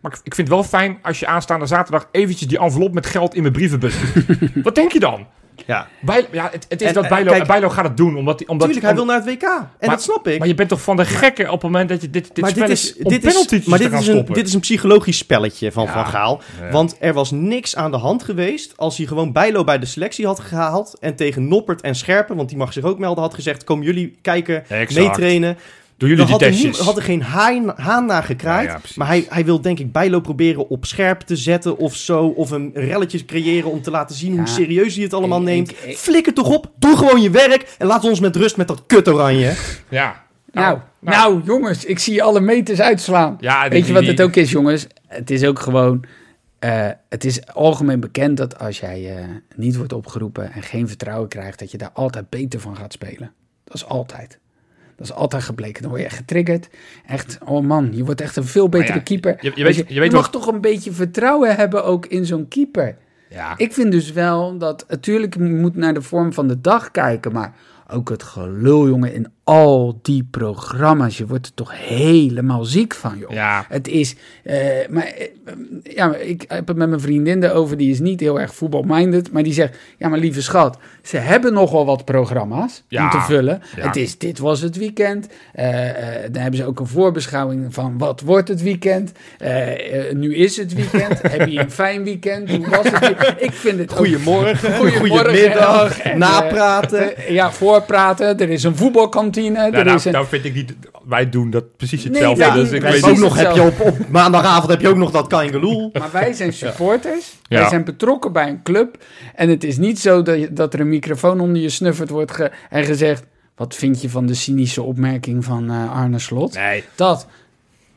Maar ik, vind het wel fijn als je aanstaande zaterdag eventjes die envelop met geld in mijn brievenbus. Wat denk je dan? Ja. Bijlo, ja, het, het is En, dat eh, Bijlo, kijk- Bijlo gaat het doen. Omdat, hij- omdat Tuurlijk, hij wil naar het WK. En dat snap ik. Maar je bent toch van de gekken op het moment dat je dit, dit maar spel dit is, dit is, maar dit gaan is, een, stoppen. dit is een psychologisch spelletje van Ja. Van Gaal. Ja. Want er was niks aan de hand geweest als hij gewoon Bijlo bij de selectie had gehaald. En tegen Noppert en Scherpen, want die mag zich ook melden, had gezegd: Komen jullie kijken, Exact. meetrainen. Doen jullie die had er, testjes? nie- had er geen haan, haan naar gekraaid. Ja, ja, precies. maar hij, hij wil denk ik Bijlo proberen op scherp te zetten of zo. Of een relletje creëren om te laten zien Ja. hoe serieus hij het allemaal Ik- neemt. ik- ik- Flikker toch op, doe gewoon je werk. En laat ons met rust met dat kut oranje. Ja. Nou, nou, jongens, ik zie alle meters uitslaan. Ja, die- Weet je wat die- het ook is, jongens? Het is ook gewoon... eh, het is algemeen bekend dat als jij eh, niet wordt opgeroepen en geen vertrouwen krijgt, dat je daar altijd beter van gaat spelen. Dat is altijd. Dat is altijd gebleken. Dan word je echt getriggerd. Echt, oh man, je wordt echt een veel betere Maar ja, keeper. je- je weet- je weet mag toch een beetje vertrouwen hebben ook in zo'n keeper. Ja. Ik vind dus wel dat, natuurlijk je moet naar de vorm van de dag kijken, maar ook het gelul, jongen, in al die programma's. Je wordt er toch helemaal ziek van, joh. Ja, Het is, eh, maar eh, ja, ik heb het met mijn vriendin erover, die is niet heel erg voetbalminded, maar die zegt, ja maar lieve schat, ze hebben nogal wat programma's Ja, om te vullen. ja. Het is, dit was het weekend, Eh, dan hebben ze ook een voorbeschouwing van wat wordt het weekend, nu is het weekend, heb je een fijn weekend, hoe was het weekend? Ik vind het ook- Goedemorgen, Goedemorgen, goedemiddag, en, napraten. ja, voorpraten, er is een voetbalkantine, nou, nou, is een... nou vind ik niet... Wij doen dat precies Nee, hetzelfde. ja, dus ik Wij weet ook nog, heb je op, op maandagavond heb je ook nog dat kangeloel. Maar wij zijn supporters. Ja. Wij zijn betrokken bij een club. En het is niet zo dat, je- dat er een microfoon onder je snuffert wordt ge- en gezegd... Wat vind je van de cynische opmerking van eh, Arne Slot? Nee, Dat.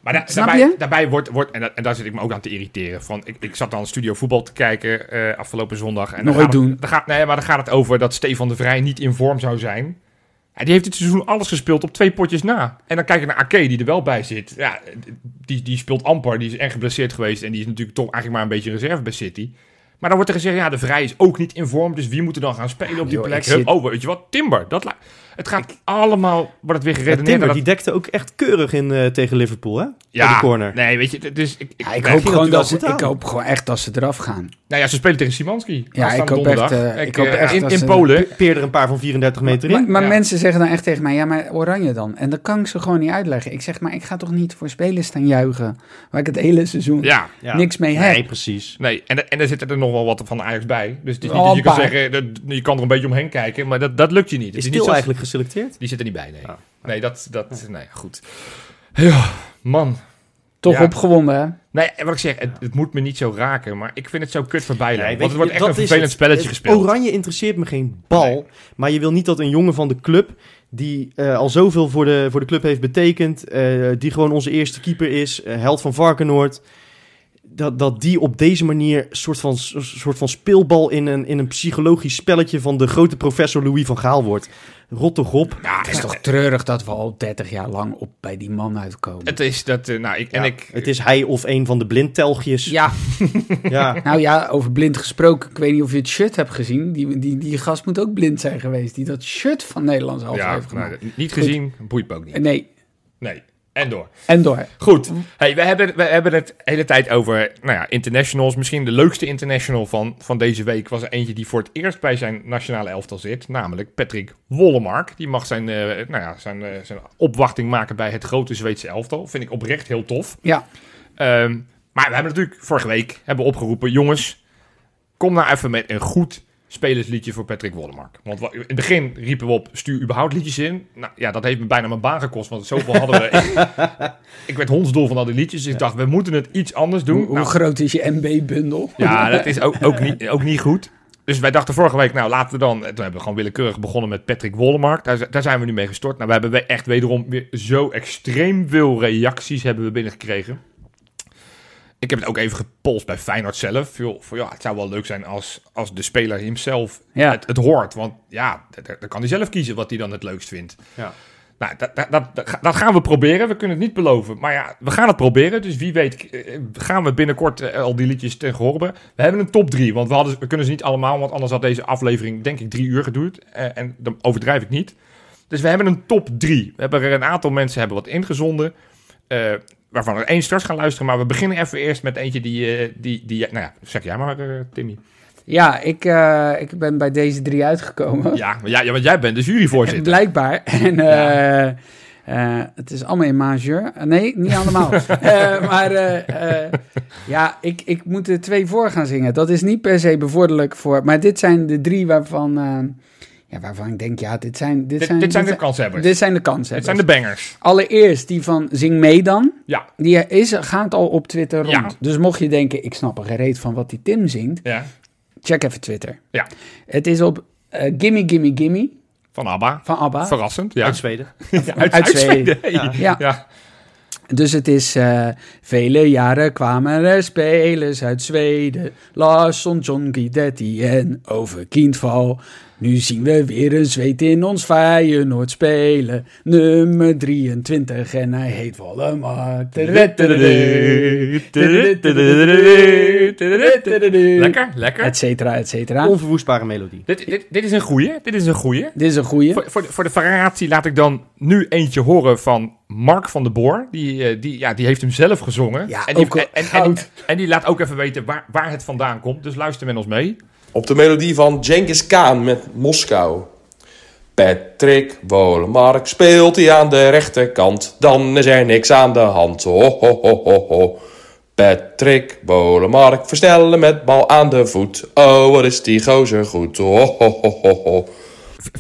Maar da- Snap daarbij, je? daarbij wordt, wordt en, da- en daar zit ik me ook aan te irriteren. Van, ik, ik zat dan studio voetbal te kijken eh, afgelopen zondag. En Nooit het- doen. dan gaat, nee, maar dan gaat het over dat Stefan de Vrij niet in vorm zou zijn. Ja, die heeft dit seizoen alles gespeeld op twee potjes na. En dan kijk ik naar Ake, die er wel bij zit. Ja, die, die speelt amper, die is erg geblesseerd geweest. En die is natuurlijk toch eigenlijk maar een beetje reserve bij City. Maar dan wordt er gezegd, ja, de Vrij is ook niet in vorm. Dus wie moet er dan gaan spelen op die joh, plek? zit- Oh, weet je wat? Timber. Dat het gaat allemaal, wordt het weer Ja, geredeneerd. Timber, die dekte ook echt keurig in eh, tegen Liverpool, hè? Bij de corner. Nee, weet je, dus ik, ik, Ja, ik hoop gewoon dat ze, ik hoop gewoon echt dat ze eraf gaan. Nou ja, ze spelen tegen Simanski. Ja, ik hoop echt, eh, ik hoop eh, echt in, dat in Polen. Peer er een paar van 34 meter in. Maar, maar Ja. mensen zeggen dan echt tegen mij, ja, maar Oranje dan? En dat kan ik ze gewoon niet uitleggen. Ik zeg, maar ik ga toch niet voor spelers staan juichen, waar ik het hele seizoen Ja, Ja. niks mee heb. Nee, precies. nee. En, en er zitten er nog wel wat van Ajax bij. Dus het is niet Oh, dat je kan een paar. zeggen, dat, je kan er een beetje omheen kijken, maar dat, dat lukt je niet. Het Is niet Stil zo- eigenlijk geselecteerd? Die zit er niet bij, nee. Ah. Nee, dat, dat, nee, goed. Ja, man. Toch Ja. opgewonden, hè? Nee, en wat ik zeg, het, het moet me niet zo raken, maar ik vind het zo kut voorbij lopen. Nee, want het je, wordt echt een vervelend het. spelletje Het gespeeld. Oranje interesseert me geen bal. Nee. Maar je wil niet dat een jongen van de club, die eh, al zoveel voor de, voor de club heeft betekend, eh, die gewoon onze eerste keeper is, eh, held van Varkenoord, dat, dat die op deze manier soort van, soort van speelbal in een, in een psychologisch spelletje van de grote professor Louis van Gaal wordt. Rot toch op. Ja, Het is toch treurig dat we al 30 jaar lang op bij die man uitkomen. Het is dat, eh, nou, ik, en ik... het is hij of een van de blindtelgjes. Ja, Ja. nou ja, over blind gesproken. Ik weet niet of je het shirt hebt gezien. Die, die, die gast moet ook blind zijn geweest. Die dat shirt van Nederlands half ja, heeft nou, niet gezien, boeit me ook niet. nee, Nee, en door. en door. Goed, hey, we, hebben, we hebben het de hele tijd over nou ja, internationals. Misschien de leukste international van, van deze week was er eentje die voor het eerst bij zijn nationale elftal zit. Namelijk Patrick Wollemark. Die mag zijn, eh, nou ja, zijn, eh, zijn opwachting maken bij het grote Zweedse elftal. Vind ik oprecht heel tof. Ja, Ehm, maar we hebben natuurlijk vorige week hebben opgeroepen... jongens, kom nou even met een goed spelersliedje voor Patrick Wollemark. Want wa- in het begin riepen we op, stuur überhaupt liedjes in. Nou ja, dat heeft me bijna mijn baan gekost, want zoveel hadden we... ik werd hondsdol van al die liedjes, dus ik dacht, we moeten het iets anders doen. hoe, hoe Nou, groot is je MB-bundel? ja, dat is ook, ook, niet, ook niet goed. Dus wij dachten vorige week, nou laten we dan... Toen hebben we gewoon willekeurig begonnen met Patrick Wollemark. Daar, daar zijn we nu mee gestort. Nou, we hebben echt wederom weer zo extreem veel reacties hebben we binnengekregen. Ik heb het ook even gepolst bij Feyenoord zelf. Joh, voor, ja, het zou wel leuk zijn als, als de speler hemzelf Ja. het, het hoort. Want ja, dan kan hij zelf kiezen wat hij dan het leukst vindt. Ja. Nou, dat, dat, dat, dat- gaan we proberen. We kunnen het niet beloven. Maar ja, we gaan het proberen. Dus wie weet eh, gaan we binnenkort eh, al die liedjes ten gehoor. We hebben een top drie. Want we, hadden, we kunnen ze niet allemaal. Want anders had deze aflevering denk ik drie uur geduurd. Eh, en dan overdrijf ik niet. Dus we hebben een top drie. We hebben er een aantal mensen hebben wat ingezonden. eh, waarvan er één straks gaan luisteren. Maar we beginnen even eerst met eentje die... eh, die, die nou ja, zeg jij maar, eh, Timmy. Ja, ik, eh, ik ben bij deze drie uitgekomen. Ja, maar ja, ja, want jij bent de juryvoorzitter. Blijkbaar. En het is allemaal in majeur. Nee, niet allemaal. Maar ja, ik, ik moet er twee voor gaan zingen. Dat is niet per se bevorderlijk voor... Maar dit zijn de drie waarvan, ja, waarvan ik denk... Ja, dit zijn, dit Dit, zijn, dit zijn de kanshebbers. dit zijn de kansen. Dit zijn de bangers. Allereerst die van Zing mee dan. Ja, Die is, gaat al op Twitter rond. Ja. Dus mocht je denken, ik snap er gereed van wat die Tim zingt... ja. Check even Twitter. Ja. Het is op eh, Gimme Gimme Gimme Van ABBA. van ABBA. Verrassend, ja. Uit Zweden. Ja, uit, Zweden. Zweden. Ja. Ja. Ja. Dus het is eh, vele jaren kwamen er spelers uit Zweden. Larsson, John Guidetti en over Kindval. Nu zien we weer een zweet in ons Feyenoord spelen. Nummer 23 en hij heet Wallemar. Lekker, lekker. Et cetera, et cetera. Onverwoestbare melodie. Dit, dit, dit is een goeie. Dit is een goeie. Dit is een goeie. Voor, voor, de, voor de variatie laat ik dan nu eentje horen van Mark van der Boor. Die, eh, die, ja, die heeft hem zelf gezongen. Ja, en, die, ook en, en, en, die, en die laat ook even weten waar, waar het vandaan komt. Dus luister met ons mee. Op de melodie van Genghis Khan met Moskou. Patrick Wolemark speelt hij aan de rechterkant. Dan is er niks aan de hand. Ho, ho, ho, ho, ho. Patrick Wolemark versnellen met bal aan de voet. Oh, wat is die gozer goed. Ho, ho, ho, ho, ho.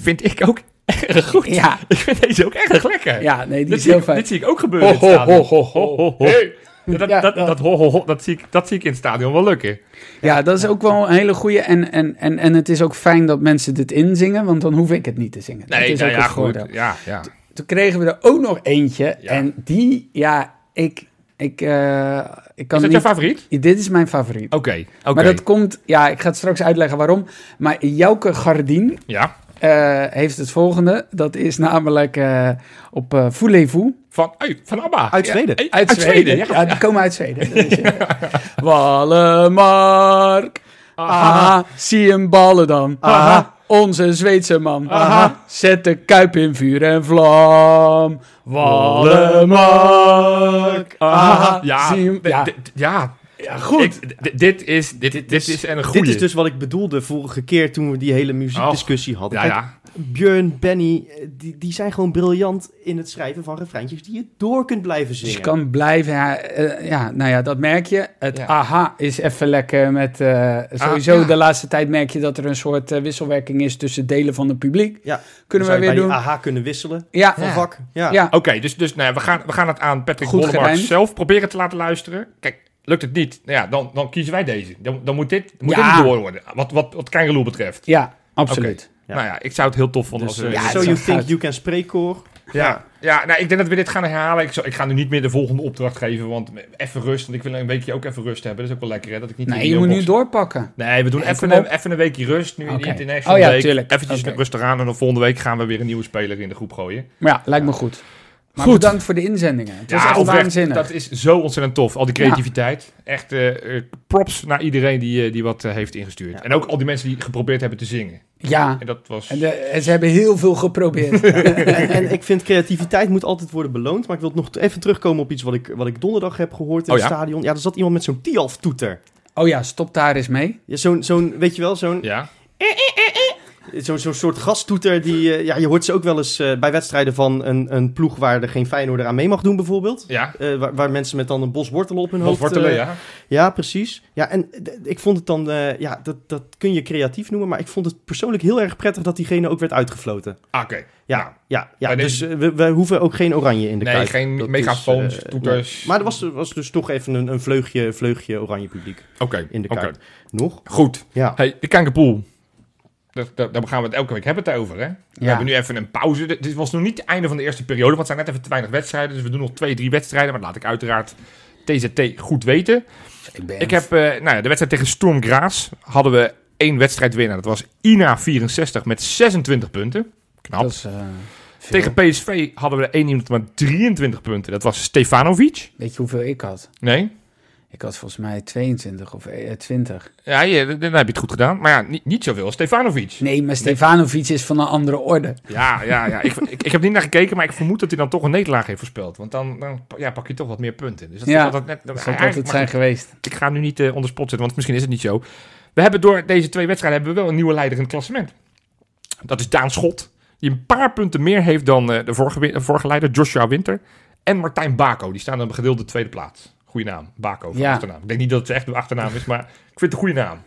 Vind ik ook erg goed. Ja. Ik vind deze ook erg lekker. Ja, nee, die dit, is zie heel ik, fijn. dit zie ik ook gebeuren Ho, ho, stadion. ho, ho, ho. Hey. Ja, Dat, Ja, dat, dat- dat, ho, ho, ho, dat, zie ik, dat zie ik in het stadion wel lukken. Ja, dat is ook wel een hele goeie. En, en, en, en het is ook fijn dat mensen dit inzingen, want dan hoef ik het niet te zingen. dat Nee, is nou ook ja, goed. Ja, ja. Toen kregen we er ook nog eentje. Ja. En die, ja, ik, ik, eh, ik kan Is dat niet... jouw favoriet? Dit is mijn favoriet. Oké, oké. Maar dat komt, ja, ik ga het straks uitleggen waarom. Maar Jouke Gardien Ja, eh, heeft het volgende. Dat is namelijk eh, op uh, Voulez-vous. Van, hey, van ABBA. Uit Zweden. Uit, Zweden. ja. Ja, die komen uit Zweden. Eh, Wallemark. Aha. Zie hem ballen dan. Aha. Onze Zweedse man. Aha. Zet de kuip in vuur en vlam. Wallemark. Aha. Ja, Zie hem. d- Ja, d- ja. Ja, goed. Ik- dit is, dit, dit, is een goede. Dit is dus wat ik bedoelde vorige keer toen we die hele muziekdiscussie hadden. Ja, ja. Björn, Benny, eh, die, die zijn gewoon briljant in het schrijven van refreintjes die je door kunt blijven Dus zingen. je kan blijven, ja, eh, ja, nou ja, dat merk je. Het Ja. aha is even lekker met, eh, sowieso Ah, ja. de laatste tijd merk je dat er een soort wisselwerking is tussen delen van het publiek. Ja, Kunnen we weer doen. AHA kunnen wisselen Ja, van Ja. vak. Ja. ja. Oké, dus, dus nou ja, we, gaan, we gaan het aan Patrick gerijmd. zelf proberen te laten luisteren. Kijk, lukt het niet, nou ja, dan, dan kiezen wij deze. Dan, dan moet dit, moet Ja. dit door worden, wat, wat, wat Keingeloel betreft. ja, absoluut. Ja. Nou ja, ik zou het heel tof vinden Dus, als we... Ja, so you think you can spreekkoor. Ja, ja nou, ik denk dat we dit gaan herhalen. Ik, ik ga nu niet meer de volgende opdracht geven, want even rust. Want ik wil een weekje ook even rust hebben. Dat is ook wel lekker, hè? Dat ik niet Nee, je moet nu doorpakken. Nee, we doen Nee, even, een, even een weekje rust. Nu in die international Oh ja, week. tuurlijk. Eventjes Oké. rustig aan. En dan volgende week gaan we weer een nieuwe speler in de groep gooien. Maar ja, lijkt me goed. Maar Goed. bedankt voor de inzendingen. Het was echt oprecht, waanzinnig. Dat is zo ontzettend tof. Al die creativiteit. Echt eh, eh, props naar iedereen die, eh, die wat heeft ingestuurd. Ja. En ook al die mensen die geprobeerd hebben te zingen. Ja, En dat was... en, de- en ze hebben heel veel geprobeerd. en, en ik vind creativiteit moet altijd worden beloond. Maar ik wil nog even terugkomen op iets wat ik, wat ik donderdag heb gehoord in Oh het ja? stadion. Ja, er zat iemand met zo'n Tialf-toeter. oh ja, stop daar eens mee. Ja, zo'n, zo'n, weet je wel, zo'n, Ja. Zo'n, zo'n soort gastoeter die... eh, ja, je hoort ze ook wel eens eh, bij wedstrijden van een, een ploeg waar er geen Feyenoorder aan mee mag doen bijvoorbeeld. Ja. Eh, waar, waar mensen met dan een bos wortelen op hun Of hoofd... wortelen, ja. Ja, precies. Ja, en ik vond het dan, ja, dat, dat kun je creatief noemen, maar ik vond het persoonlijk heel erg prettig dat diegene ook werd uitgefloten. Ah, Oké. Ja, Nou, ja, ja. dus deze- we, we hoeven ook geen oranje in de Nee, kuip. geen megafoons, toeters. nee. Maar er was, was dus toch even een, een vleugje, vleugje oranje publiek Oké. in de oké. kuip. Nog? Goed. Ja. Hey, de Kankerpool. Daar, gaan we het elke week hebben het over, hè? We hebben nu even een pauze. Dit was nog niet het einde van de eerste periode, want het zijn net even te weinig wedstrijden. Dus we doen nog twee, drie wedstrijden. Maar dat laat ik uiteraard TZT goed weten. Ik, ben Ik heb, eh, nou ja, de wedstrijd tegen Storm Graz hadden we één wedstrijd winnen. Dat was INA 64 met 26 punten. Knap. Dat is, veel. Tegen PSV hadden we één iemand met 23 punten. Dat was Stefanovic. Weet je hoeveel ik had? Nee? Ik had volgens mij 22 of eh, 20. Ja, je, dan heb je het goed gedaan. Maar ja, niet, niet zoveel als Stefanovic. Nee, maar Stefanovic is van een andere orde. Ja, ja, ja. Ik, ik, ik heb niet naar gekeken, maar ik vermoed dat hij dan toch een nederlaag heeft voorspeld. Want dan, dan ja, pak je toch wat meer punten. Dus dat Ja, altijd net, Dat zou eigenlijk- altijd maar zijn geweest. Ik ga nu niet eh, onder spot zetten, want misschien is het niet zo. We hebben door deze twee wedstrijden hebben we wel een nieuwe leider in het klassement. Dat is Daan Schot, die een paar punten meer heeft dan eh, de vorige, vorige leider, Joshua Winter. En Martijn Bako, die staan op een gedeelde tweede plaats. Goeie naam, Bako van Ja. achternaam. Ik denk niet dat het echt de achternaam is, maar ik vind het een goede naam.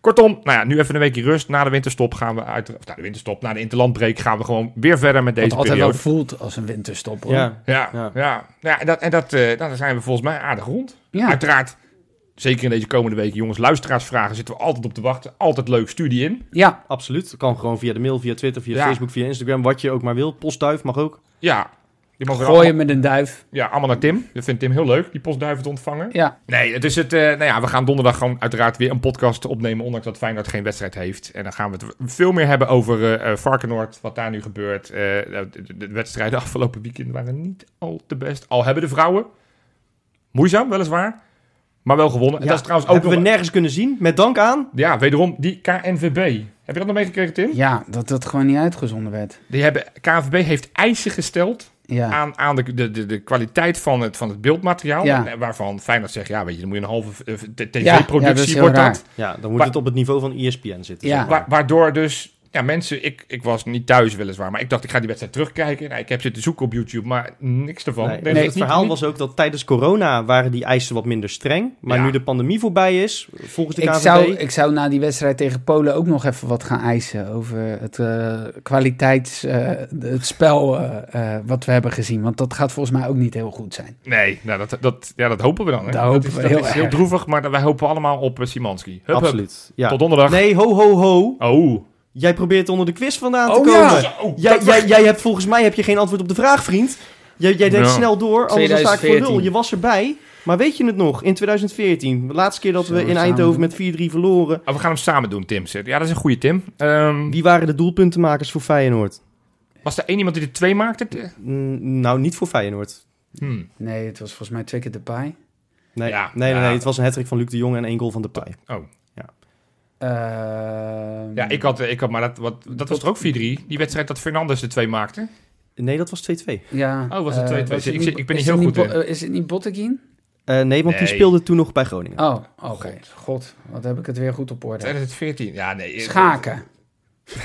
Kortom, nou ja, nu even een weekje rust. Na de winterstop gaan we uit... Of na de winterstop, na de interlandbreak gaan we gewoon weer verder met Wat deze altijd periode. wel voelt als een winterstop. Hoor. Ja. Ja, ja. Ja. ja. en dat, en dat, eh, dan zijn we volgens mij aardig rond. Ja. Uiteraard, zeker in deze komende weken, jongens, luisteraarsvragen zitten we altijd op te wachten. Altijd leuk, studie in. ja, Absoluut. Kan gewoon via de mail, via Twitter, via Ja. Facebook, via Instagram, wat je ook maar wil. Postduif mag ook. Ja, Die mogen Gooien allemaal, met een duif. ja, allemaal naar Tim. Dat vindt Tim heel leuk, die postduiven te ontvangen. Ja, Nee, het is het. eh, nou ja, we gaan donderdag gewoon uiteraard weer een podcast opnemen, ondanks dat Feyenoord geen wedstrijd heeft. En dan gaan we het veel meer hebben over eh eh, Varkenoord, wat daar nu gebeurt. Eh, de, de- de wedstrijden afgelopen weekend waren niet al te best. Al hebben de vrouwen, moeizaam weliswaar, maar wel gewonnen. en dat is trouwens ook hebben we nergens kunnen zien, met dank aan. Ja, wederom die KNVB. Heb je dat nog meegekregen, Tim? ja dat dat gewoon niet uitgezonden werd. Die hebben, KNVB heeft eisen gesteld Ja, aan, aan de, de, de, de kwaliteit van het, van het beeldmateriaal. Ja. Waarvan Feyenoord zegt, ja, weet je, dan moet je een halve eh, Ja, dat tv-productie, wordt raar. dat. Ja, dan moet Maar- het op het niveau van ESPN zitten. Ja. zeg maar. Wa- waardoor dus ja, mensen, ik, ik was niet thuis weliswaar, maar ik dacht ik ga die wedstrijd terugkijken. Nou, ik heb zitten zoeken op YouTube, maar niks ervan. Nee, dat het verhaal niet- was ook dat tijdens corona waren die eisen wat minder streng. Maar Ja. nu de pandemie voorbij is, volgens de ik KNVB... zou, ik zou na die wedstrijd tegen Polen ook nog even wat gaan eisen over het eh, kwaliteits, eh, het spel eh, wat we hebben gezien. Want dat gaat volgens mij ook niet heel goed zijn. Nee, nou, dat, dat, ja, dat hopen we dan. Hè? Dat hopen is, we dat heel is heel erg. droevig, maar wij hopen allemaal op Simanski. Hup, hup. Absoluut. Ja. Tot donderdag. Nee, ho, ho, ho. Oh. Jij probeert onder de quiz vandaan te Oh, komen. ja. Zo, Jij, jij, jij hebt volgens mij heb je geen antwoord op de vraag, vriend. Jij, jij denkt Ja. snel door, anders dan sta ik voor 2014. lul. Je was erbij. Maar weet je het nog? In 2014, de laatste keer dat we we in Eindhoven doen? met 4-3 verloren. Oh, we gaan hem samen doen, Tim. Ja, dat is een goede Tim. Ehm, Wie waren de doelpuntenmakers voor Feyenoord? was er één iemand die er twee maakte? Mm, nou, niet voor Feyenoord. Hmm. Nee, het was volgens mij twee keer de paai. Nee, Ja, nee, nee, ja. nee, het was een hattrick van Luc de Jong en één goal van de Pai. Oh. Ehm, Ja, ik had, ik had maar dat, wat, dat was er ook 4-3. Die wedstrijd dat Fernandes de twee maakte. Nee, dat was 2-2. Ja, Oh, was het eh, 2-2? was Ik ik ben niet heel goed in. eh, is het niet Botteguin? Eh, nee, want die Nee. speelde toen nog bij Groningen. Oh, oké. God, wat heb ik het weer goed op orde. 2014. Ja, nee. Schaken.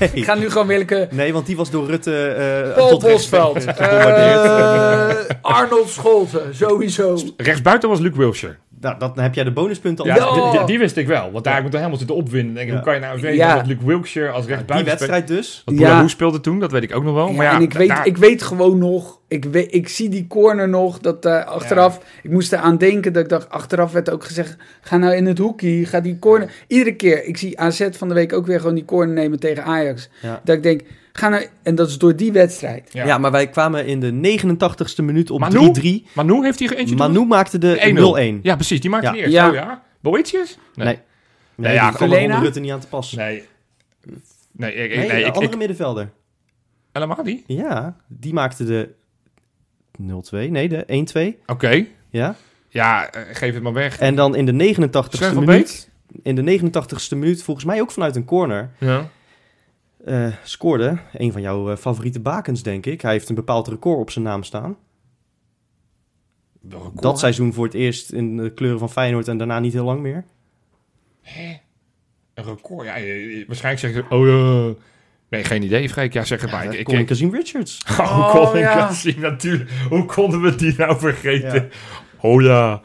Nee. Ik ga nu gewoon welke... Nee, want die was door Rutte eh Paul Bosveld. Eh, Arnold Scholten, sowieso. Rechtsbuiten was Luke Wilshire. Nou, dat, dan heb jij de bonuspunten al. Ja, die, wist ik wel. Want daar heb ik helemaal zitten opwinden. Denk, ik, Ja. Hoe kan je nou weten Ja. dat Luke Wilshire als Nou, die rechtsbuiten wedstrijd dus. speelt? Want Ja. Boularoe speelde toen, dat weet ik ook nog wel. Ja, maar ja, en ik weet, daar- ik weet gewoon nog, ik, weet, ik zie die corner nog, dat eh, achteraf, ik moest eraan denken dat ik dacht, achteraf werd ook gezegd, ga nou in het hoekje, ga die corner. Iedere keer, ik zie AZ van de week ook weer gewoon die corner nemen tegen Ajax. Ja. Dat ik denk, ga nou, en dat is door die wedstrijd. Ja. Ja. maar wij kwamen in de 89ste minuut op Manu? 3-3. Manu heeft hier eentje Manu maakte de 1-0. 0-1. Ja, precies. Die maakte Ja. eerst. Ja. Oh ja? Boetius? Nee. Nee, Nee, ja, er onder Rutte niet aan te pas. Nee. Nee, ik, Nee, nee, de ik, andere ik, middenvelder. helemaal die? Ja, die maakte de 0-2. Nee, de 1-2. Oké. Ja. Ja, eh, geef het maar weg. En dan in de 89ste Sven van minuut. In de 89ste minuut, volgens mij ook vanuit een corner, Ja. Eh, scoorde een van jouw eh, favoriete bakens, denk ik. Hij heeft een bepaald record op zijn naam staan. Dat seizoen voor het eerst in de kleuren van Feyenoord en daarna niet heel lang meer. Hè? Een record? Ja, je- je- waarschijnlijk zeg je... Oh ja... Nee, geen idee, Freek. Ja, zeg het maar. Ja, Ik, ik, Colin Kazim Richards. Oh, Oh, Colin ja. Cassie, natuurlijk. Hoe konden we die nou vergeten? Ja. Oh ja.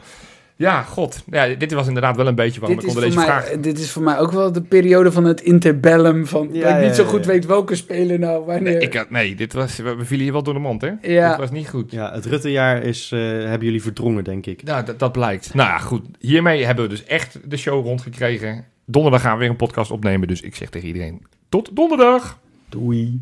Ja, god. Ja, dit was inderdaad wel een beetje waarom Dit ik onder deze mij, vraag... dit is voor mij ook wel de periode van het interbellum, van Ja, dat ik niet ja, zo goed ja. weet welke speler nou wanneer. Nee, ik had, nee, dit was, we, vielen hier wel door de mond, hè? Ja. Dit was niet goed. Ja, het Ruttejaar is, eh, hebben jullie verdrongen, denk ik. Nou, dat, dat blijkt. Nou ja, goed. Hiermee hebben we dus echt de show rondgekregen. Donderdag gaan we weer een podcast opnemen. Dus ik zeg tegen iedereen, tot donderdag! Doei.